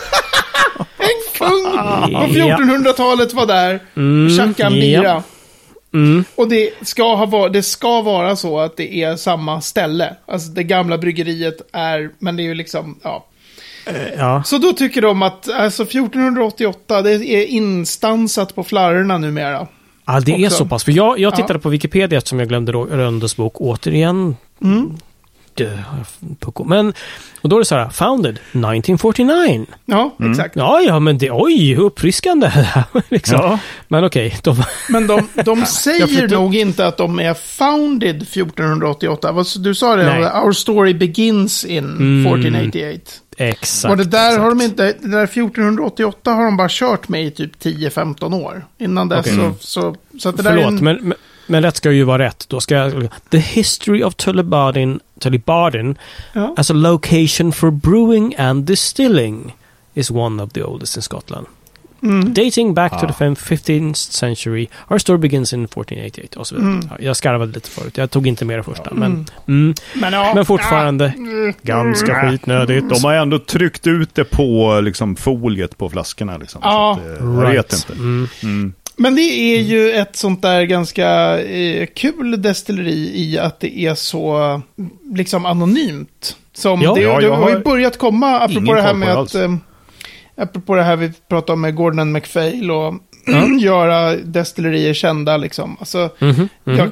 [SPEAKER 3] Kung på
[SPEAKER 1] Ja.
[SPEAKER 3] 1400-talet var där
[SPEAKER 1] Mm,
[SPEAKER 3] en
[SPEAKER 1] ja. Mm.
[SPEAKER 3] Och det ska, ha var, det ska vara så att det är samma ställe. Alltså det gamla bryggeriet är, men det är ju liksom, ja.
[SPEAKER 1] Ja.
[SPEAKER 3] Så då tycker de att alltså 1488, det är instansat på flarrorna numera.
[SPEAKER 1] Ja, det är
[SPEAKER 3] Också.
[SPEAKER 1] så pass. För jag, jag
[SPEAKER 3] Ja.
[SPEAKER 1] tittade på Wikipedia eftersom jag glömde Rö- Röndes bok återigen.
[SPEAKER 3] Mm.
[SPEAKER 1] Pucko. Men, och då är det så här, founded 1949.
[SPEAKER 3] Ja,
[SPEAKER 2] Mm.
[SPEAKER 3] exakt.
[SPEAKER 1] Ja, ja, men det, oj, hur uppfriskande. liksom.
[SPEAKER 2] Ja.
[SPEAKER 1] Men okej, de,
[SPEAKER 3] Men de, de säger nog inte att de är founded 1488. Vad- Du sa det,
[SPEAKER 1] Nej.
[SPEAKER 3] our story begins in
[SPEAKER 1] Mm.
[SPEAKER 3] 1488.
[SPEAKER 1] exakt.
[SPEAKER 3] och det där
[SPEAKER 1] exakt.
[SPEAKER 3] har de inte, det där 1488 har de bara kört med i typ 10-15 år. Innan dess
[SPEAKER 1] Okej.
[SPEAKER 3] så, så, så att det där är
[SPEAKER 1] Förlåt,
[SPEAKER 3] en,
[SPEAKER 1] men, men, men rätt ska ju vara rätt. Då ska jag... The history of Tullibardin, Tullibardin
[SPEAKER 3] ja.
[SPEAKER 1] as a location for brewing and distilling is one of the oldest in Scotland.
[SPEAKER 3] Mm.
[SPEAKER 1] Dating back to
[SPEAKER 2] Ah.
[SPEAKER 1] the 15th century, our story begins in 1488 och så vidare.
[SPEAKER 3] Mm.
[SPEAKER 1] Ja, Jag skarvade lite förut, jag tog inte med det första. Men,
[SPEAKER 3] Mm.
[SPEAKER 1] mm,
[SPEAKER 3] Men, ja,
[SPEAKER 1] men fortfarande
[SPEAKER 3] ja.
[SPEAKER 1] ganska
[SPEAKER 3] Mm.
[SPEAKER 1] skitnödigt.
[SPEAKER 2] De har ändå tryckt ut det på liksom, foliet på flaskorna. Liksom.
[SPEAKER 3] Ja.
[SPEAKER 2] Så att, eh, jag vet inte.
[SPEAKER 1] Mm.
[SPEAKER 2] Mm.
[SPEAKER 3] Men det är ju ett sånt där ganska eh, kul destilleri i att det är så liksom anonymt. Som
[SPEAKER 1] Ja.
[SPEAKER 3] det,
[SPEAKER 2] Ja,
[SPEAKER 3] det har ju börjat komma, apropå det här med att... Eh, apropå det här vi pratade om med Gordon MacPhail och
[SPEAKER 1] Ja.
[SPEAKER 3] göra destillerier kända liksom. Alltså,
[SPEAKER 1] Mhm, mhm.
[SPEAKER 3] jag,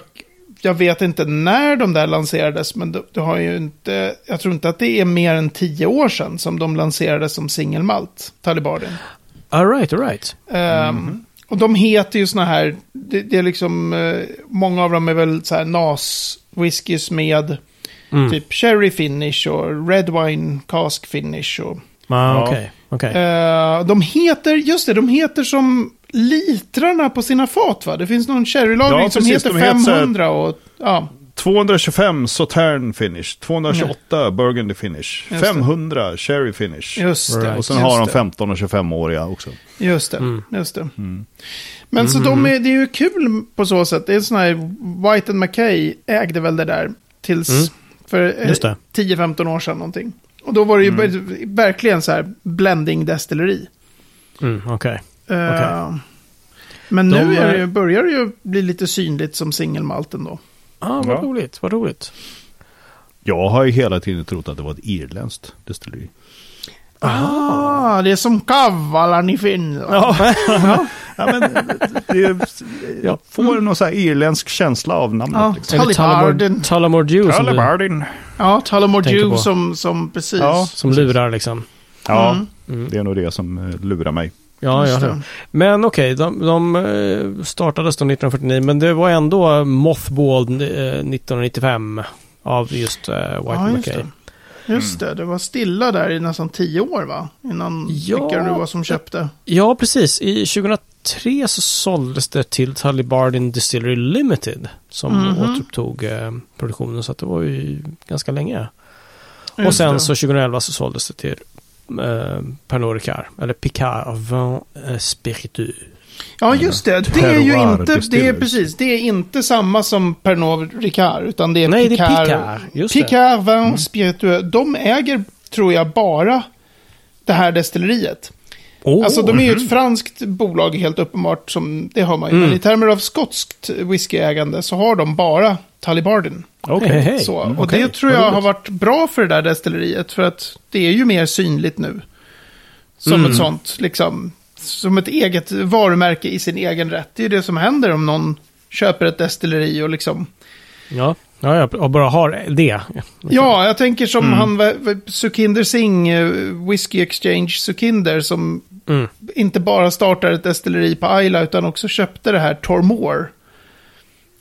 [SPEAKER 3] jag vet inte när de där lanserades, men du, du har ju inte... Jag tror inte att det är mer än tio år sedan som de lanserades som singelmalt, Talibarden.
[SPEAKER 1] All right, all right.
[SPEAKER 3] Ehm, Och de heter ju såna här, det, det är liksom, eh, många av dem är väl så här NAS whiskys med
[SPEAKER 1] Mm.
[SPEAKER 3] typ Cherry Finish och Red Wine Cask Finish. Och,
[SPEAKER 1] Ah,
[SPEAKER 2] Ja.
[SPEAKER 1] Okej, okej.
[SPEAKER 3] Eh, de heter, just det, de heter som litrarna på sina fat va? Det finns någon sherrylagring
[SPEAKER 2] Ja,
[SPEAKER 3] som heter
[SPEAKER 2] de heter så här-
[SPEAKER 3] 500 och, ja.
[SPEAKER 2] 225 Sautern finish, 228 Burgundy finish,
[SPEAKER 3] Just det.
[SPEAKER 2] 500 Cherry finish.
[SPEAKER 3] Just det.
[SPEAKER 2] Och sen
[SPEAKER 3] just
[SPEAKER 2] har de
[SPEAKER 3] det.
[SPEAKER 2] 15 och 25-åriga också.
[SPEAKER 3] Just det,
[SPEAKER 1] Mm.
[SPEAKER 3] just det.
[SPEAKER 2] Mm.
[SPEAKER 3] Men så de är, det är ju kul på så sätt. Det är sån här, White and Mackay ägde väl det där tills
[SPEAKER 1] Mm.
[SPEAKER 3] för eh,
[SPEAKER 1] Just det.
[SPEAKER 3] 10-15 år sedan någonting. Och då var det ju ver- verkligen så här blending destilleri.
[SPEAKER 1] Mm, okej.
[SPEAKER 3] Eh,
[SPEAKER 1] Okej.
[SPEAKER 3] Men
[SPEAKER 1] De,
[SPEAKER 3] nu är det,
[SPEAKER 1] eh,
[SPEAKER 3] ju- börjar det ju bli lite synligt som singelmalt ändå.
[SPEAKER 1] Ah, vad
[SPEAKER 2] Ja.
[SPEAKER 1] roligt, vad roligt.
[SPEAKER 2] Jag har ju hela tiden trott att det var ett irländskt destilleri.
[SPEAKER 3] Ah, det är som Kavalan i Finland.
[SPEAKER 2] Ja, ja men det, jag får någon så här irländsk känsla av namnet.
[SPEAKER 3] Ja.
[SPEAKER 2] Liksom.
[SPEAKER 1] Tullamore, Tullamore Dew
[SPEAKER 2] Tullibardin.
[SPEAKER 3] Ja, Tullamore Dew som, som precis.
[SPEAKER 2] Ja.
[SPEAKER 1] som lurar liksom.
[SPEAKER 2] Ja,
[SPEAKER 3] Mm.
[SPEAKER 1] Mm.
[SPEAKER 2] det är nog det som eh, lurar mig.
[SPEAKER 1] Ja, ja.
[SPEAKER 3] det.
[SPEAKER 1] Men okej, de, de eh, startades då 1949, men det var ändå Mothball eh, 1995 av just eh, White
[SPEAKER 3] Ja, just
[SPEAKER 1] McKay.
[SPEAKER 3] det. Just det, det var stilla där i nästan tio år va? Innan
[SPEAKER 1] Ja.
[SPEAKER 3] vilka det var som köpte.
[SPEAKER 1] Ja, precis. I 2003 så såldes det till Tully Bardin Distillery Limited som
[SPEAKER 3] Mhm.
[SPEAKER 1] återupptog eh, produktionen. Så att det var ju ganska länge. och
[SPEAKER 3] Just
[SPEAKER 1] sen
[SPEAKER 3] det.
[SPEAKER 1] så 2011 så såldes det till eh, Pernod Ricard. Eller Picard Vin Spiritueux.
[SPEAKER 3] Ja, just det. Det är ju inte, det är precis, det är inte samma som Pernod Ricard, utan det är
[SPEAKER 1] Nej,
[SPEAKER 3] Picard.
[SPEAKER 1] det är Picard.
[SPEAKER 3] Picard Vin Spiritueux. De äger, tror jag, bara det här destilleriet.
[SPEAKER 1] Oh,
[SPEAKER 3] Alltså de är ju ett franskt bolag helt uppenbart, som det har man ju.
[SPEAKER 1] Mm.
[SPEAKER 3] Men i termer av skotskt whiskyägande så har de bara Tullibardin.
[SPEAKER 2] Okej.
[SPEAKER 1] Hej, hej.
[SPEAKER 3] Så,
[SPEAKER 2] Mm,
[SPEAKER 3] och
[SPEAKER 2] okej.
[SPEAKER 3] det tror jag har varit bra för det där destilleriet. För att det är ju mer synligt nu. Som
[SPEAKER 1] Mm.
[SPEAKER 3] ett sånt, liksom, som ett eget varumärke i sin egen rätt. Det är ju det som händer om någon köper ett destilleri och liksom...
[SPEAKER 1] Ja, ja, ja, och bara har det.
[SPEAKER 3] Ja, jag tänker som
[SPEAKER 2] Mm.
[SPEAKER 3] han, Sukinder Singh, eh, Whiskey Exchange Sukinder, som
[SPEAKER 1] Mm.
[SPEAKER 3] inte bara startade ett destilleri på Ayla utan också köpte det här Tormore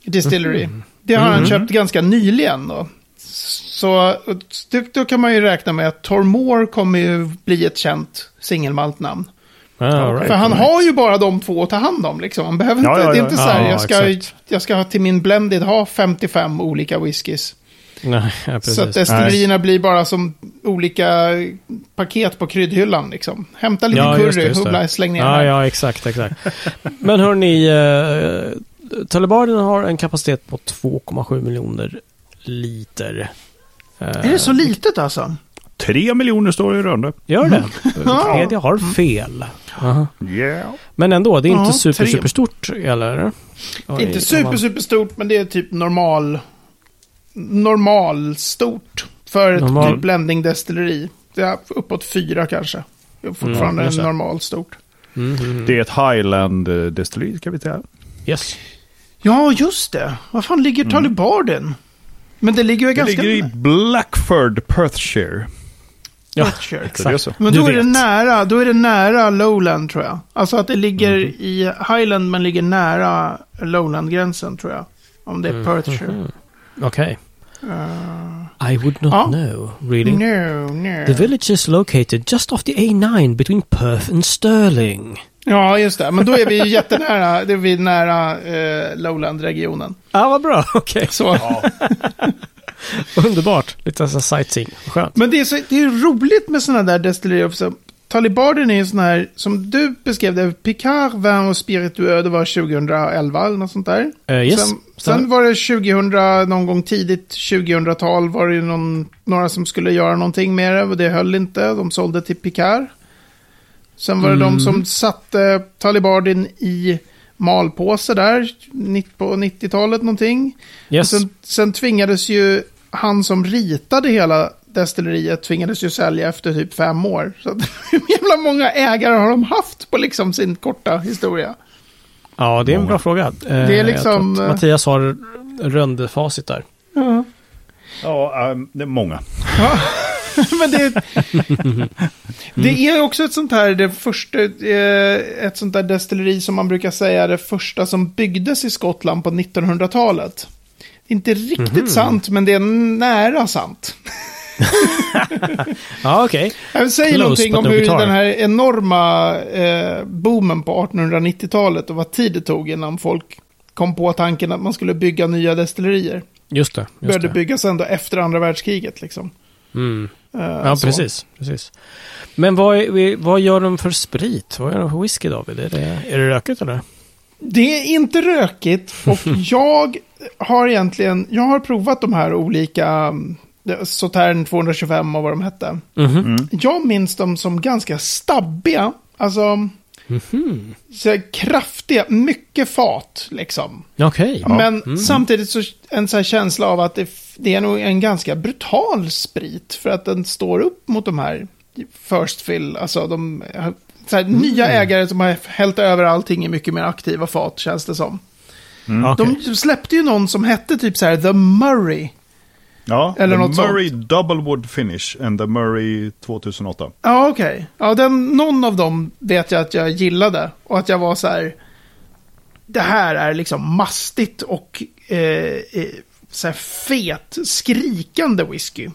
[SPEAKER 3] Distillery. Det har han
[SPEAKER 1] Mhm.
[SPEAKER 3] köpt ganska nyligen då. Så då kan man ju räkna med att Tormore kommer ju bli ett känt singelmaltnamn.
[SPEAKER 1] Ah, right,
[SPEAKER 3] För han
[SPEAKER 1] right.
[SPEAKER 3] har ju bara de två att ta hand om liksom. Han behöver
[SPEAKER 2] Ja,
[SPEAKER 3] inte,
[SPEAKER 2] ja,
[SPEAKER 3] det är
[SPEAKER 2] ja.
[SPEAKER 3] inte så här,
[SPEAKER 1] Ja,
[SPEAKER 3] jag, ska, jag ska till min blended ha 55 olika whiskys.
[SPEAKER 1] Nej, ja, precis.
[SPEAKER 3] Så att destillerierna blir bara som olika paket på kryddhyllan liksom. Hämta lite
[SPEAKER 1] Ja, just det,
[SPEAKER 3] curry,
[SPEAKER 1] just det.
[SPEAKER 3] släng ner
[SPEAKER 1] Ja,
[SPEAKER 3] här.
[SPEAKER 1] ja, exakt, exakt. Men hörni, eh, Talibarden har en kapacitet på 2,7 miljoner liter. Eh,
[SPEAKER 3] Är det så litet alltså?
[SPEAKER 2] Tre miljoner står det i Rönne.
[SPEAKER 1] Gör det?
[SPEAKER 3] Ja.
[SPEAKER 1] Wikipedia har fel. Aha.
[SPEAKER 2] Yeah.
[SPEAKER 1] Men ändå, det är inte
[SPEAKER 3] Ja,
[SPEAKER 1] super,
[SPEAKER 3] tre.
[SPEAKER 1] superstort, eller?
[SPEAKER 3] Det är inte super, super stort, men det är typ normal... Normal stort för ett
[SPEAKER 1] Normal.
[SPEAKER 3] typ blending destilleri. Det är uppåt fyra kanske. Det är fortfarande
[SPEAKER 1] Mm, just det.
[SPEAKER 3] normal stort.
[SPEAKER 1] Mm, mm, mm.
[SPEAKER 2] Det är ett Highland eh, destilleri, ska vi säga.
[SPEAKER 1] Yes.
[SPEAKER 3] Ja, just det. Var fan ligger
[SPEAKER 1] Mm.
[SPEAKER 3] Tullybarden? Men det ligger ju
[SPEAKER 2] Det
[SPEAKER 3] ganska...
[SPEAKER 2] ligger i Blackford, Perthshire.
[SPEAKER 1] Ja,
[SPEAKER 3] Perthshire.
[SPEAKER 2] Det så.
[SPEAKER 3] Men
[SPEAKER 1] Du
[SPEAKER 3] då är, det nära, då är det nära Lowland tror jag. Alltså att det ligger
[SPEAKER 1] Mhm.
[SPEAKER 3] i Highland men ligger nära Lowland-gränsen tror jag. Om det är Perthshire.
[SPEAKER 1] Mhm. Okej.
[SPEAKER 3] Uh,
[SPEAKER 1] I would not
[SPEAKER 3] Ja.
[SPEAKER 1] know, really.
[SPEAKER 3] no, no.
[SPEAKER 1] The village is located just off the A9 between Perth and Stirling.
[SPEAKER 3] Ja, just det. Men då är vi ju jättenära. Det är vi nära eh, Lowland-regionen.
[SPEAKER 1] Ja, ah, vad bra. Okej.
[SPEAKER 3] Så.
[SPEAKER 1] Underbart. Lite så sightseeing. Skönt.
[SPEAKER 3] Men det är, så, det är roligt med sådana där destillerier. Talibarden är ju sån här, som du beskrev det, Picard, Vin och Spiritueux, det var 2011 eller något sånt där.
[SPEAKER 1] Eh, yes.
[SPEAKER 3] Sen, sen var det 2000, någon gång tidigt 2000-tal var det någon, några som skulle göra någonting med det och det höll inte. De sålde till Picard. Sen var det
[SPEAKER 1] Mm.
[SPEAKER 3] de som satte Talibardin i malpåse där på 90-talet någonting.
[SPEAKER 1] yes.
[SPEAKER 3] Sen, sen tvingades ju han som ritade hela destilleriet tvingades ju sälja efter typ fem år. Så att, hur jävla många ägare har de haft på liksom sin korta historia?
[SPEAKER 1] Ja, det är en
[SPEAKER 2] Många.
[SPEAKER 1] bra fråga. Eh,
[SPEAKER 3] Det är
[SPEAKER 1] jag
[SPEAKER 3] liksom, eh,
[SPEAKER 1] Mattias har röndfacit där.
[SPEAKER 3] Ja.
[SPEAKER 2] Ja, ehm, det är många.
[SPEAKER 3] Men det, det är också ett sånt här, det första, eh, ett sånt där destilleri som man brukar säga är det första som byggdes i Skottland på 1900-talet. Inte riktigt
[SPEAKER 1] Mhm.
[SPEAKER 3] sant, men det är nära sant.
[SPEAKER 1] Ja, okej.
[SPEAKER 3] Jag säger
[SPEAKER 1] Close,
[SPEAKER 3] någonting om hur den här enorma eh, boomen på 1890-talet och vad tid det tog innan folk kom på tanken att man skulle bygga nya destillerier.
[SPEAKER 1] Just det. Just
[SPEAKER 3] Började
[SPEAKER 1] det.
[SPEAKER 3] byggas ändå efter andra världskriget liksom.
[SPEAKER 1] Mm.
[SPEAKER 3] Eh,
[SPEAKER 1] Ja,
[SPEAKER 3] så.
[SPEAKER 1] precis, precis. Men vad, är, vad gör de för sprit? Vad gör de för whisky, David? Är det, är det rökigt eller?
[SPEAKER 3] Det är inte rökigt och jag har egentligen, jag har provat de här olika mm, Sautern 225 och vad de hette.
[SPEAKER 1] Mhm.
[SPEAKER 3] Jag minns dem som ganska stabbiga, alltså
[SPEAKER 1] Mhm.
[SPEAKER 3] så här kraftiga, mycket fat liksom.
[SPEAKER 1] Okej.
[SPEAKER 3] Men
[SPEAKER 1] Mm.
[SPEAKER 3] samtidigt så en så här känsla av att det, det är nog en ganska brutal sprit för att den står upp mot de här first fill, alltså de så här, nya
[SPEAKER 1] Mm.
[SPEAKER 3] ägare som har hällt över allting i mycket mer aktiva fat känns det som.
[SPEAKER 1] Okej.
[SPEAKER 3] De släppte ju någon som hette typ så här The Murray.
[SPEAKER 2] Ja,
[SPEAKER 3] Eller
[SPEAKER 2] The
[SPEAKER 3] något sånt.
[SPEAKER 2] Murray Doublewood Finish and The Murray 2008.
[SPEAKER 3] Ja, okej. Ja, den, någon av dem vet jag att jag gillade. Och att jag var så här. Det här är liksom mastigt och eh, eh, så här fet, skrikande whisky.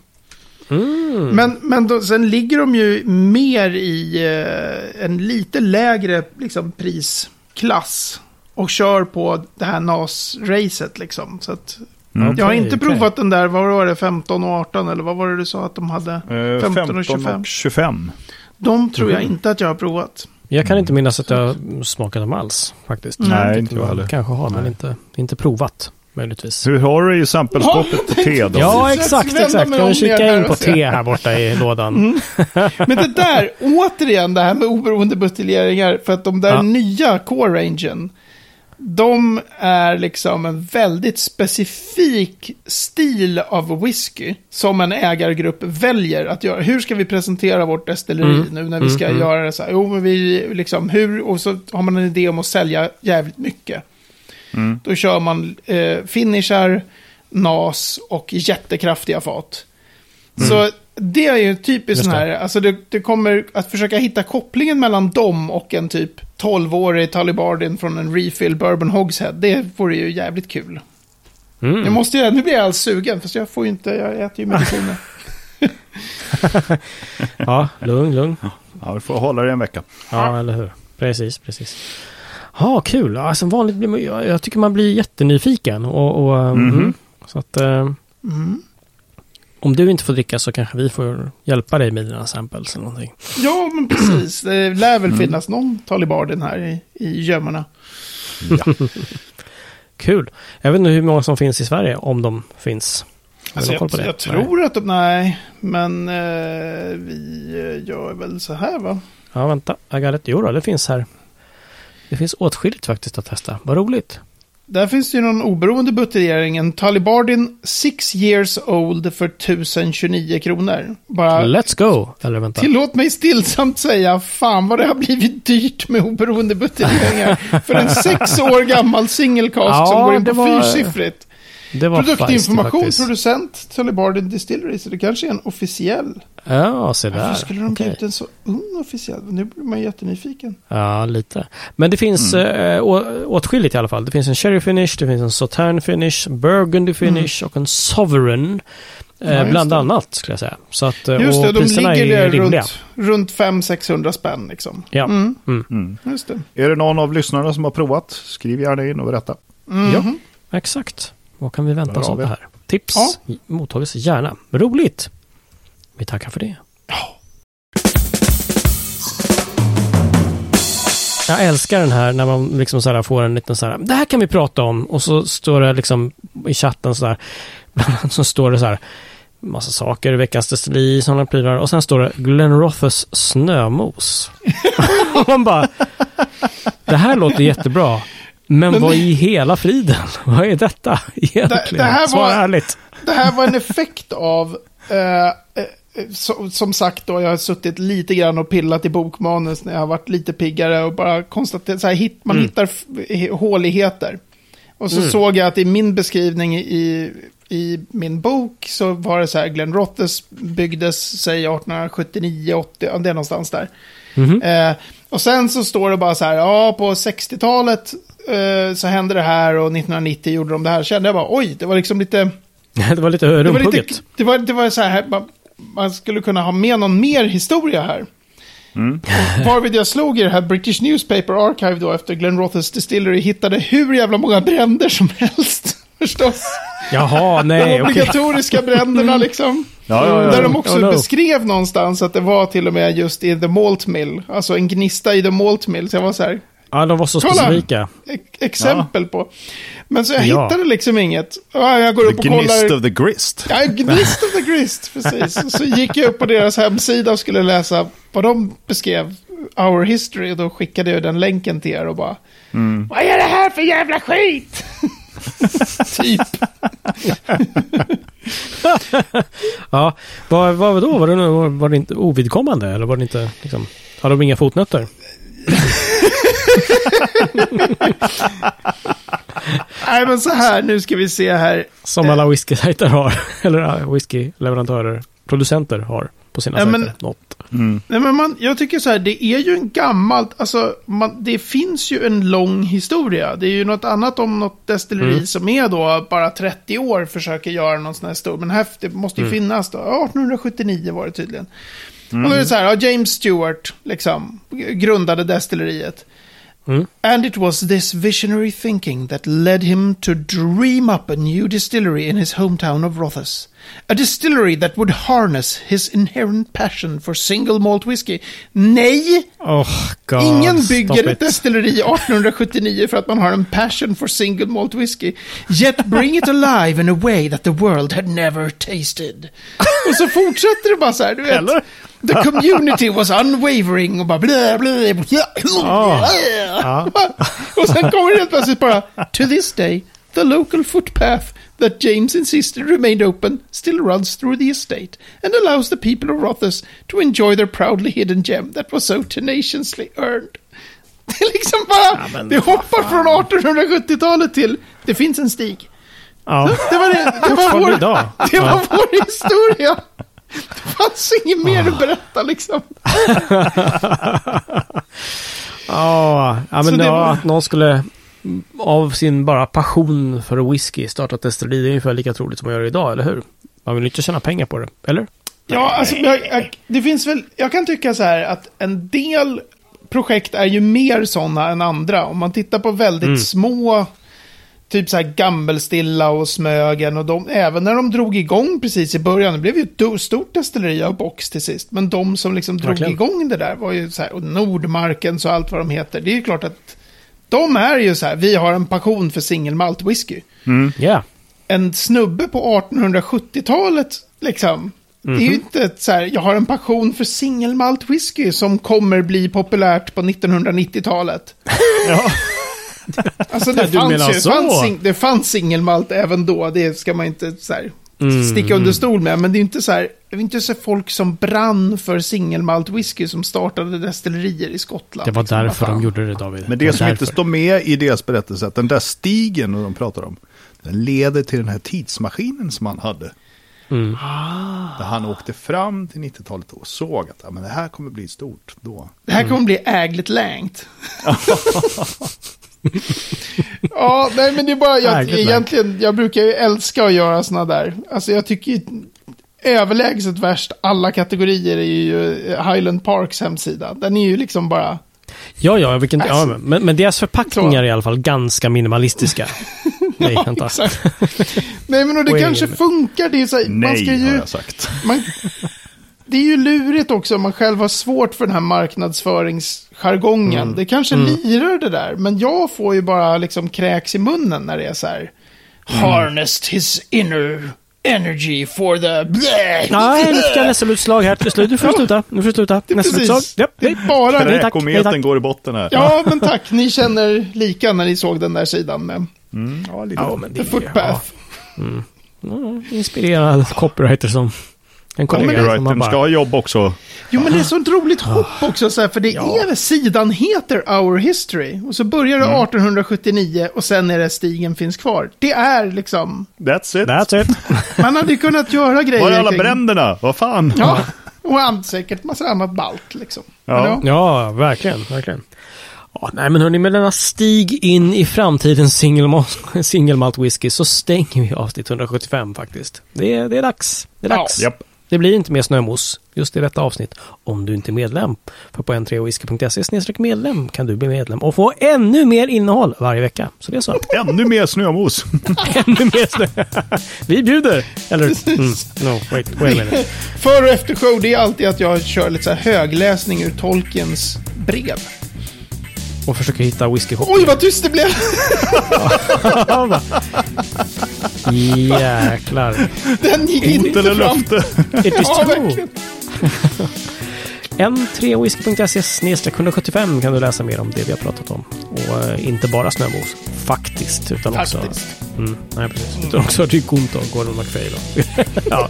[SPEAKER 1] Mm.
[SPEAKER 3] Men, men då, sen ligger de ju mer i eh, en lite lägre liksom, prisklass. Och kör på det här NAS-racet liksom. Så att,
[SPEAKER 2] Mm.
[SPEAKER 3] jag har inte provat den där, vad var det, 15 och 18 eller vad var det du sa att de hade?
[SPEAKER 2] Eh,
[SPEAKER 3] 15 och 25.
[SPEAKER 2] och 25.
[SPEAKER 3] De tror jag
[SPEAKER 1] Mhm.
[SPEAKER 3] inte att jag har provat.
[SPEAKER 1] Jag kan inte minnas att jag smakat dem alls faktiskt.
[SPEAKER 3] Nej,
[SPEAKER 2] Nej,
[SPEAKER 1] Jag
[SPEAKER 2] inte jag heller.
[SPEAKER 1] Kanske har, men
[SPEAKER 2] Nej.
[SPEAKER 1] inte, inte provat möjligtvis.
[SPEAKER 2] Hur har du i sampleskåpet på te då?
[SPEAKER 1] Ja,
[SPEAKER 3] Jag
[SPEAKER 1] exakt, exakt.
[SPEAKER 3] mig
[SPEAKER 1] Kan
[SPEAKER 3] om
[SPEAKER 1] vi kika
[SPEAKER 3] ner här
[SPEAKER 1] in på te här borta i lådan?
[SPEAKER 3] Men det där, återigen, det här med oberoende buteljeringar, för att de där
[SPEAKER 1] Ja.
[SPEAKER 3] nya core-rangen, de är liksom en väldigt specifik stil av whisky som en ägargrupp väljer att göra. Hur ska vi presentera vårt destilleri
[SPEAKER 1] Mm.
[SPEAKER 3] nu när vi ska
[SPEAKER 1] Mm, mm.
[SPEAKER 3] göra det så här? Jo, men vi liksom, hur, och så har man en idé om att sälja jävligt mycket.
[SPEAKER 2] Mm.
[SPEAKER 3] Då kör man eh, finishar, nas och jättekraftiga fat. Så det är ju typiskt sån här, alltså det, det kommer att försöka hitta kopplingen mellan dem och en typ 12-årig Talibardin från en refill Bourbon Hogshead. Det vore ju jävligt kul.
[SPEAKER 1] Mm.
[SPEAKER 3] Jag måste ju, nu blir jag alldeles sugen, fast jag får ju inte, jag äter ju mediciner.
[SPEAKER 1] Ja, lugn, lugn.
[SPEAKER 2] Ja, vi får hålla det en vecka.
[SPEAKER 1] Ja, eller hur. Precis, precis. Ja, kul. Ja, som vanligt blir man, jag, jag tycker man blir jättenyfiken. Och, och, mm, så att eh,
[SPEAKER 3] Mm.
[SPEAKER 1] Om du inte får dricka så kanske vi får hjälpa dig med dina samples eller någonting.
[SPEAKER 3] Ja, men precis. Det lär väl finnas någon Talibardin här i, i gömmorna.
[SPEAKER 2] Ja.
[SPEAKER 1] Kul. Jag vet inte hur många som finns i Sverige, om de finns.
[SPEAKER 3] Alltså jag, jag tror att de, nej, men eh, vi eh, gör väl så här va?
[SPEAKER 1] Ja, vänta. I got it. Jo då, det finns här. Det finns åtskilligt faktiskt att testa. Vad roligt.
[SPEAKER 3] Där finns det ju någon oberoende buteljering, en Talibardin 6 years old för 1029 kronor. Bara
[SPEAKER 1] Let's go! Eller vänta.
[SPEAKER 3] tillåt mig stillsamt säga, fan vad det har blivit dyrt med oberoende buteljeringar. för en sex år gammal single cast
[SPEAKER 1] Ja,
[SPEAKER 3] som går in på
[SPEAKER 1] var-
[SPEAKER 3] fyrsiffrigt.
[SPEAKER 1] Det var
[SPEAKER 3] Produktinformation,
[SPEAKER 1] feisty
[SPEAKER 3] producent, Talibardin Distillery, så det kanske är en officiell.
[SPEAKER 1] Ja, se där.
[SPEAKER 3] Varför skulle de ge
[SPEAKER 1] Okej.
[SPEAKER 3] ut en så ung officiell? Nu blir man jättenyfiken.
[SPEAKER 1] Ja, lite. Men det finns
[SPEAKER 2] Mm.
[SPEAKER 1] äh, å, åtskilligt i alla fall. Det finns en Cherry Finish, det finns en Sautern Finish, Burgundy Finish och en Sovereign.
[SPEAKER 3] Ja,
[SPEAKER 1] Eh,
[SPEAKER 3] just
[SPEAKER 1] bland
[SPEAKER 3] det.
[SPEAKER 1] annat, skulle jag säga. Så att, eh,
[SPEAKER 3] Just det, de ligger runt, runt 500-600 spänn liksom.
[SPEAKER 1] Ja.
[SPEAKER 3] Mm,
[SPEAKER 2] Mm.
[SPEAKER 3] just det.
[SPEAKER 2] Är det någon av lyssnarna som har provat? Skriv gärna in och berätta.
[SPEAKER 3] Mhm.
[SPEAKER 1] Ja. Exakt. Vad kan vi vänta oss av det här? Tips
[SPEAKER 3] Ja.
[SPEAKER 1] mottages gärna. Roligt! Vi tackar för det. Jag älskar den här när man liksom så här får en liten så här, det här kan vi prata om. Och så står det liksom i chatten så där, bland annat så står det så här, massa saker, veckans destilleri, sådana prylar. Och sen står det Glen Rothes snömos. och man bara, det här låter jättebra. Men,
[SPEAKER 3] Men-
[SPEAKER 1] vad i hela friden? vad är detta egentligen?
[SPEAKER 3] Det- det här var-
[SPEAKER 1] Svara ärligt.
[SPEAKER 3] Det här var en effekt av, eh, eh, så, som sagt då, jag har suttit lite grann och pillat i bokmanus när jag har varit lite piggare och bara konstaterat, så här, hit, man
[SPEAKER 1] Mm.
[SPEAKER 3] hittar håligheter. Och så
[SPEAKER 1] Mm.
[SPEAKER 3] såg jag att i min beskrivning i, i min bok så var det så här, Glenn Rottes byggdes, säg 1879, 80, ja, det är någonstans där.
[SPEAKER 1] Mhm.
[SPEAKER 3] Eh, och sen så står det bara så här, ja på 60-talet eh, så hände det här och 1990 gjorde de det här. Kände jag bara, oj, det var liksom lite...
[SPEAKER 1] det var lite
[SPEAKER 3] Det var,
[SPEAKER 1] rumphugget.
[SPEAKER 3] lite, det, var, det var så här, man, man skulle kunna ha med någon mer historia här.
[SPEAKER 2] Mm.
[SPEAKER 3] Varvid jag slog i det här British Newspaper Archive då efter Glen Rothes Distillery hittade hur jävla många bränder som helst. Förstås.
[SPEAKER 1] Jaha,
[SPEAKER 3] De
[SPEAKER 1] nej, okej.
[SPEAKER 3] obligatoriska bränderna liksom.
[SPEAKER 2] Ja, ja, ja.
[SPEAKER 3] Där de också
[SPEAKER 1] Oh, no.
[SPEAKER 3] beskrev någonstans att det var till och med just i The Malt Mill. Alltså en gnista i The Malt Mill. Så jag var så här,
[SPEAKER 1] Ja, de var så
[SPEAKER 3] Kolla!
[SPEAKER 1] specifika.
[SPEAKER 3] e- exempel på. Men så jag
[SPEAKER 1] Ja.
[SPEAKER 3] hittade liksom inget. Ja, jag går upp och
[SPEAKER 2] The gnist
[SPEAKER 3] kollar.
[SPEAKER 2] of the grist.
[SPEAKER 3] Ja, Gnist of the Grist, precis. Och så gick jag upp på deras hemsida och skulle läsa vad de beskrev, Our History, och då skickade jag den länken till er och bara,
[SPEAKER 2] Mm.
[SPEAKER 3] vad är det här för jävla skit? typ.
[SPEAKER 1] Ja, vad, vad då? Var det, var, var det inte ovidkommande? Eller var det inte liksom... Hade de inga fotnötter?
[SPEAKER 3] Nej, men så här, nu ska vi se här.
[SPEAKER 1] Som alla whiskysajter har. Eller whiskyleverantörer, producenter har. på sina
[SPEAKER 3] Ja,
[SPEAKER 1] sajter.
[SPEAKER 3] men-
[SPEAKER 1] Något.
[SPEAKER 3] Nej, men man, jag tycker så här, det är ju en gammalt, alltså man, det finns ju en lång historia. Det är ju något annat om något destilleri
[SPEAKER 1] Mm.
[SPEAKER 3] som är då bara 30 år försöker göra någon sån här stor. Men här, det måste
[SPEAKER 1] Mm.
[SPEAKER 3] ju finnas då. 1879 var det tydligen. Och då är det så här, ja, James Stewart, liksom, grundade destilleriet.
[SPEAKER 1] Mm.
[SPEAKER 3] And it was this visionary thinking that led him to dream up a new distillery in his hometown of Rothes. A distillery that would harness his inherent passion for single malt whisky. Nej!
[SPEAKER 1] Oh, God,
[SPEAKER 3] Ingen bygger ett destilleri 1879 för att man har en passion for single malt whisky. Yet bring it alive in a way that the world had never tasted. Och så fortsätter det bara så här, du vet.
[SPEAKER 2] Eller?
[SPEAKER 3] The community was unwavering och bara blä, blä, blä,
[SPEAKER 1] Ah.
[SPEAKER 3] blä. Och sen kommer det helt plötsligt bara, to this day, the local footpath that James insisted remained open still runs through the estate and allows the people of Rothes to enjoy their proudly hidden gem that was so tenaciously earned. Det är liksom bara,
[SPEAKER 1] men
[SPEAKER 3] det hoppar från 1870-talet till, det finns en stig.
[SPEAKER 1] Ja.
[SPEAKER 3] Det var, det, det var, vår, det var vår historia. Det fanns inget mer att berätta liksom.
[SPEAKER 1] Ja,
[SPEAKER 3] Så
[SPEAKER 1] men
[SPEAKER 3] det var-
[SPEAKER 1] att någon skulle av sin bara passion för whisky starta ett destilleri är ungefär lika troligt som göra det idag, eller hur? Man vill inte tjäna pengar på det, eller?
[SPEAKER 3] Ja, alltså, jag, jag, det finns väl, jag kan tycka så här att en del projekt är ju mer sådana än andra. Om man tittar på väldigt
[SPEAKER 1] Mm.
[SPEAKER 3] små, typ så här Gammelstilla och Smögen och de, även när de drog igång precis i början, det blev ju ett stort destilleri av box till sist. Men de som liksom drog
[SPEAKER 1] Verkligen.
[SPEAKER 3] igång det där var ju så här, och Nordmarkens och allt vad de heter. Det är ju klart att de är ju så här, vi har en passion för singelmalt whisky.
[SPEAKER 1] Ja.
[SPEAKER 3] en snubbe på 1870-talet, liksom. Det är ju inte ett så här, jag har en passion för singelmalt whisky som kommer bli populärt på 1990-talet.
[SPEAKER 1] ja.
[SPEAKER 3] Alltså det
[SPEAKER 1] Du
[SPEAKER 3] fanns
[SPEAKER 1] menar
[SPEAKER 3] ju, det
[SPEAKER 1] så?
[SPEAKER 3] fanns, sing, det fanns singelmalt även då, det ska man inte så här,
[SPEAKER 1] Mm.
[SPEAKER 3] sticka under stol med. Men det är inte så här, det är inte så folk som brann för singelmalt whisky som startade destillerier i Skottland.
[SPEAKER 1] Det var
[SPEAKER 3] liksom.
[SPEAKER 1] Därför de gjorde det, David.
[SPEAKER 2] Men det
[SPEAKER 1] var
[SPEAKER 2] som inte
[SPEAKER 1] därför.
[SPEAKER 2] står med i deras berättelse, att den där stigen de pratar om, den leder till den här tidsmaskinen som han hade.
[SPEAKER 1] Mm.
[SPEAKER 2] Där han åkte fram till 90-talet och såg att ja, men det här kommer bli stort då.
[SPEAKER 3] Det här kommer bli ägligt längt. ja, nej men det är bara, jag,
[SPEAKER 1] längt.
[SPEAKER 3] egentligen, jag brukar ju älska att göra sådana där. Alltså jag tycker ju överlägset värst alla kategorier är ju Highland Parks hemsida. Den är ju liksom bara,
[SPEAKER 1] Ja, ja, vilken, ja
[SPEAKER 3] Alltså,
[SPEAKER 1] men, men deras förpackningar
[SPEAKER 3] så.
[SPEAKER 1] är i alla fall ganska minimalistiska. Nej, vänta.
[SPEAKER 3] exakt. nej men och det kanske funkar, det är så, här, man
[SPEAKER 2] Nej,
[SPEAKER 3] ska
[SPEAKER 2] har
[SPEAKER 3] ju,
[SPEAKER 2] jag sagt.
[SPEAKER 3] man, det är ju lurigt också om man själv har svårt för den här marknadsföringsjargongen. Det kanske lirar det där, men jag får ju bara liksom kräks i munnen när det är så här. Harnessed his inner energy for the...
[SPEAKER 1] Nej, nu fick jag nässelutslag här till slut. Nu får du sluta. Nu får du sluta. Nässelutslag.
[SPEAKER 3] Precis.
[SPEAKER 1] Ja,
[SPEAKER 3] Det är bara...
[SPEAKER 2] Räkometern går i botten här.
[SPEAKER 3] Ja, men tack. Ni känner lika när ni såg den där sidan med
[SPEAKER 2] Mm, ja, lite.
[SPEAKER 1] Ja, men det
[SPEAKER 3] The
[SPEAKER 1] är
[SPEAKER 3] Footpath.
[SPEAKER 1] ja, inspirerad copywriter som en kollega.
[SPEAKER 3] men det-
[SPEAKER 1] som
[SPEAKER 2] Copywritern
[SPEAKER 1] man bara,
[SPEAKER 2] ska ha jobb också.
[SPEAKER 3] Jo, men det är så ett roligt hopp också, så här, för det
[SPEAKER 1] Ja.
[SPEAKER 3] är, sidan heter Our History. Och så börjar det 1879 och sen är det stigen finns kvar. Det är liksom,
[SPEAKER 2] That's it.
[SPEAKER 1] That's it.
[SPEAKER 3] man hade ju kunnat göra grejer
[SPEAKER 2] Var är alla
[SPEAKER 3] kring-
[SPEAKER 2] bränderna? Vad fan?
[SPEAKER 3] Ja, och säkert massa annat balt liksom.
[SPEAKER 2] Ja.
[SPEAKER 1] Ja, verkligen, verkligen. Ja, nej men hörni, med denna stig in i framtidens single malt- single malt whisky så stänger vi avsnitt 175 faktiskt. Det är, det är dags. Det är
[SPEAKER 3] Ja.
[SPEAKER 1] dags. Det blir inte mer snömos just i detta avsnitt om du inte är medlem. För på n3whisky.se medlem kan du bli medlem och få ännu mer innehåll varje vecka. Så det är så.
[SPEAKER 2] Ännu mer snömos.
[SPEAKER 1] ännu mer snö. Vi bjuder! Eller, mm, no, wait, wait a minute.
[SPEAKER 3] För och efter show, det är alltid att jag kör lite så här högläsning ur Tolkiens brev.
[SPEAKER 1] Och försöker hitta whiskyshop.
[SPEAKER 3] Oj, vad tyst det blev!
[SPEAKER 1] Jäklar.
[SPEAKER 3] Den gick inte
[SPEAKER 2] eller
[SPEAKER 3] fram.
[SPEAKER 2] löfte.
[SPEAKER 1] It is true.
[SPEAKER 3] Verkligen.
[SPEAKER 1] n3whisky.se 175 kan du läsa mer om det vi har pratat om. Och eh, inte bara snömos, faktiskt. Utan också...
[SPEAKER 3] Faktiskt.
[SPEAKER 1] Mm, nej, precis. Utan också Rick Gunto och Gordon McFay då. ja,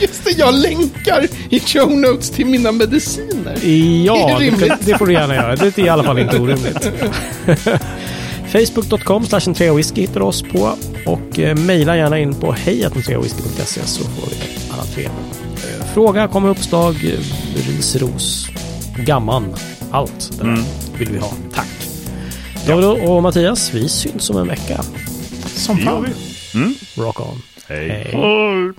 [SPEAKER 3] just det. Jag länkar i show notes till mina mediciner.
[SPEAKER 1] ja
[SPEAKER 3] det
[SPEAKER 1] det, får du gärna göra. Det är i alla fall inte orimligt. Facebook.com whisky hittar du oss på. Och eh, mejla gärna in på hejatentreawhisky.se så får vi alla tre fråga, kom med uppslag, ris, ros, gamman, allt det där
[SPEAKER 2] Mm.
[SPEAKER 1] vill vi ha. Tack! David och Mattias, vi syns om en vecka.
[SPEAKER 3] Som fan.
[SPEAKER 2] vi. Mm.
[SPEAKER 1] Rock on!
[SPEAKER 2] Hej.
[SPEAKER 1] Hej.
[SPEAKER 2] Hej.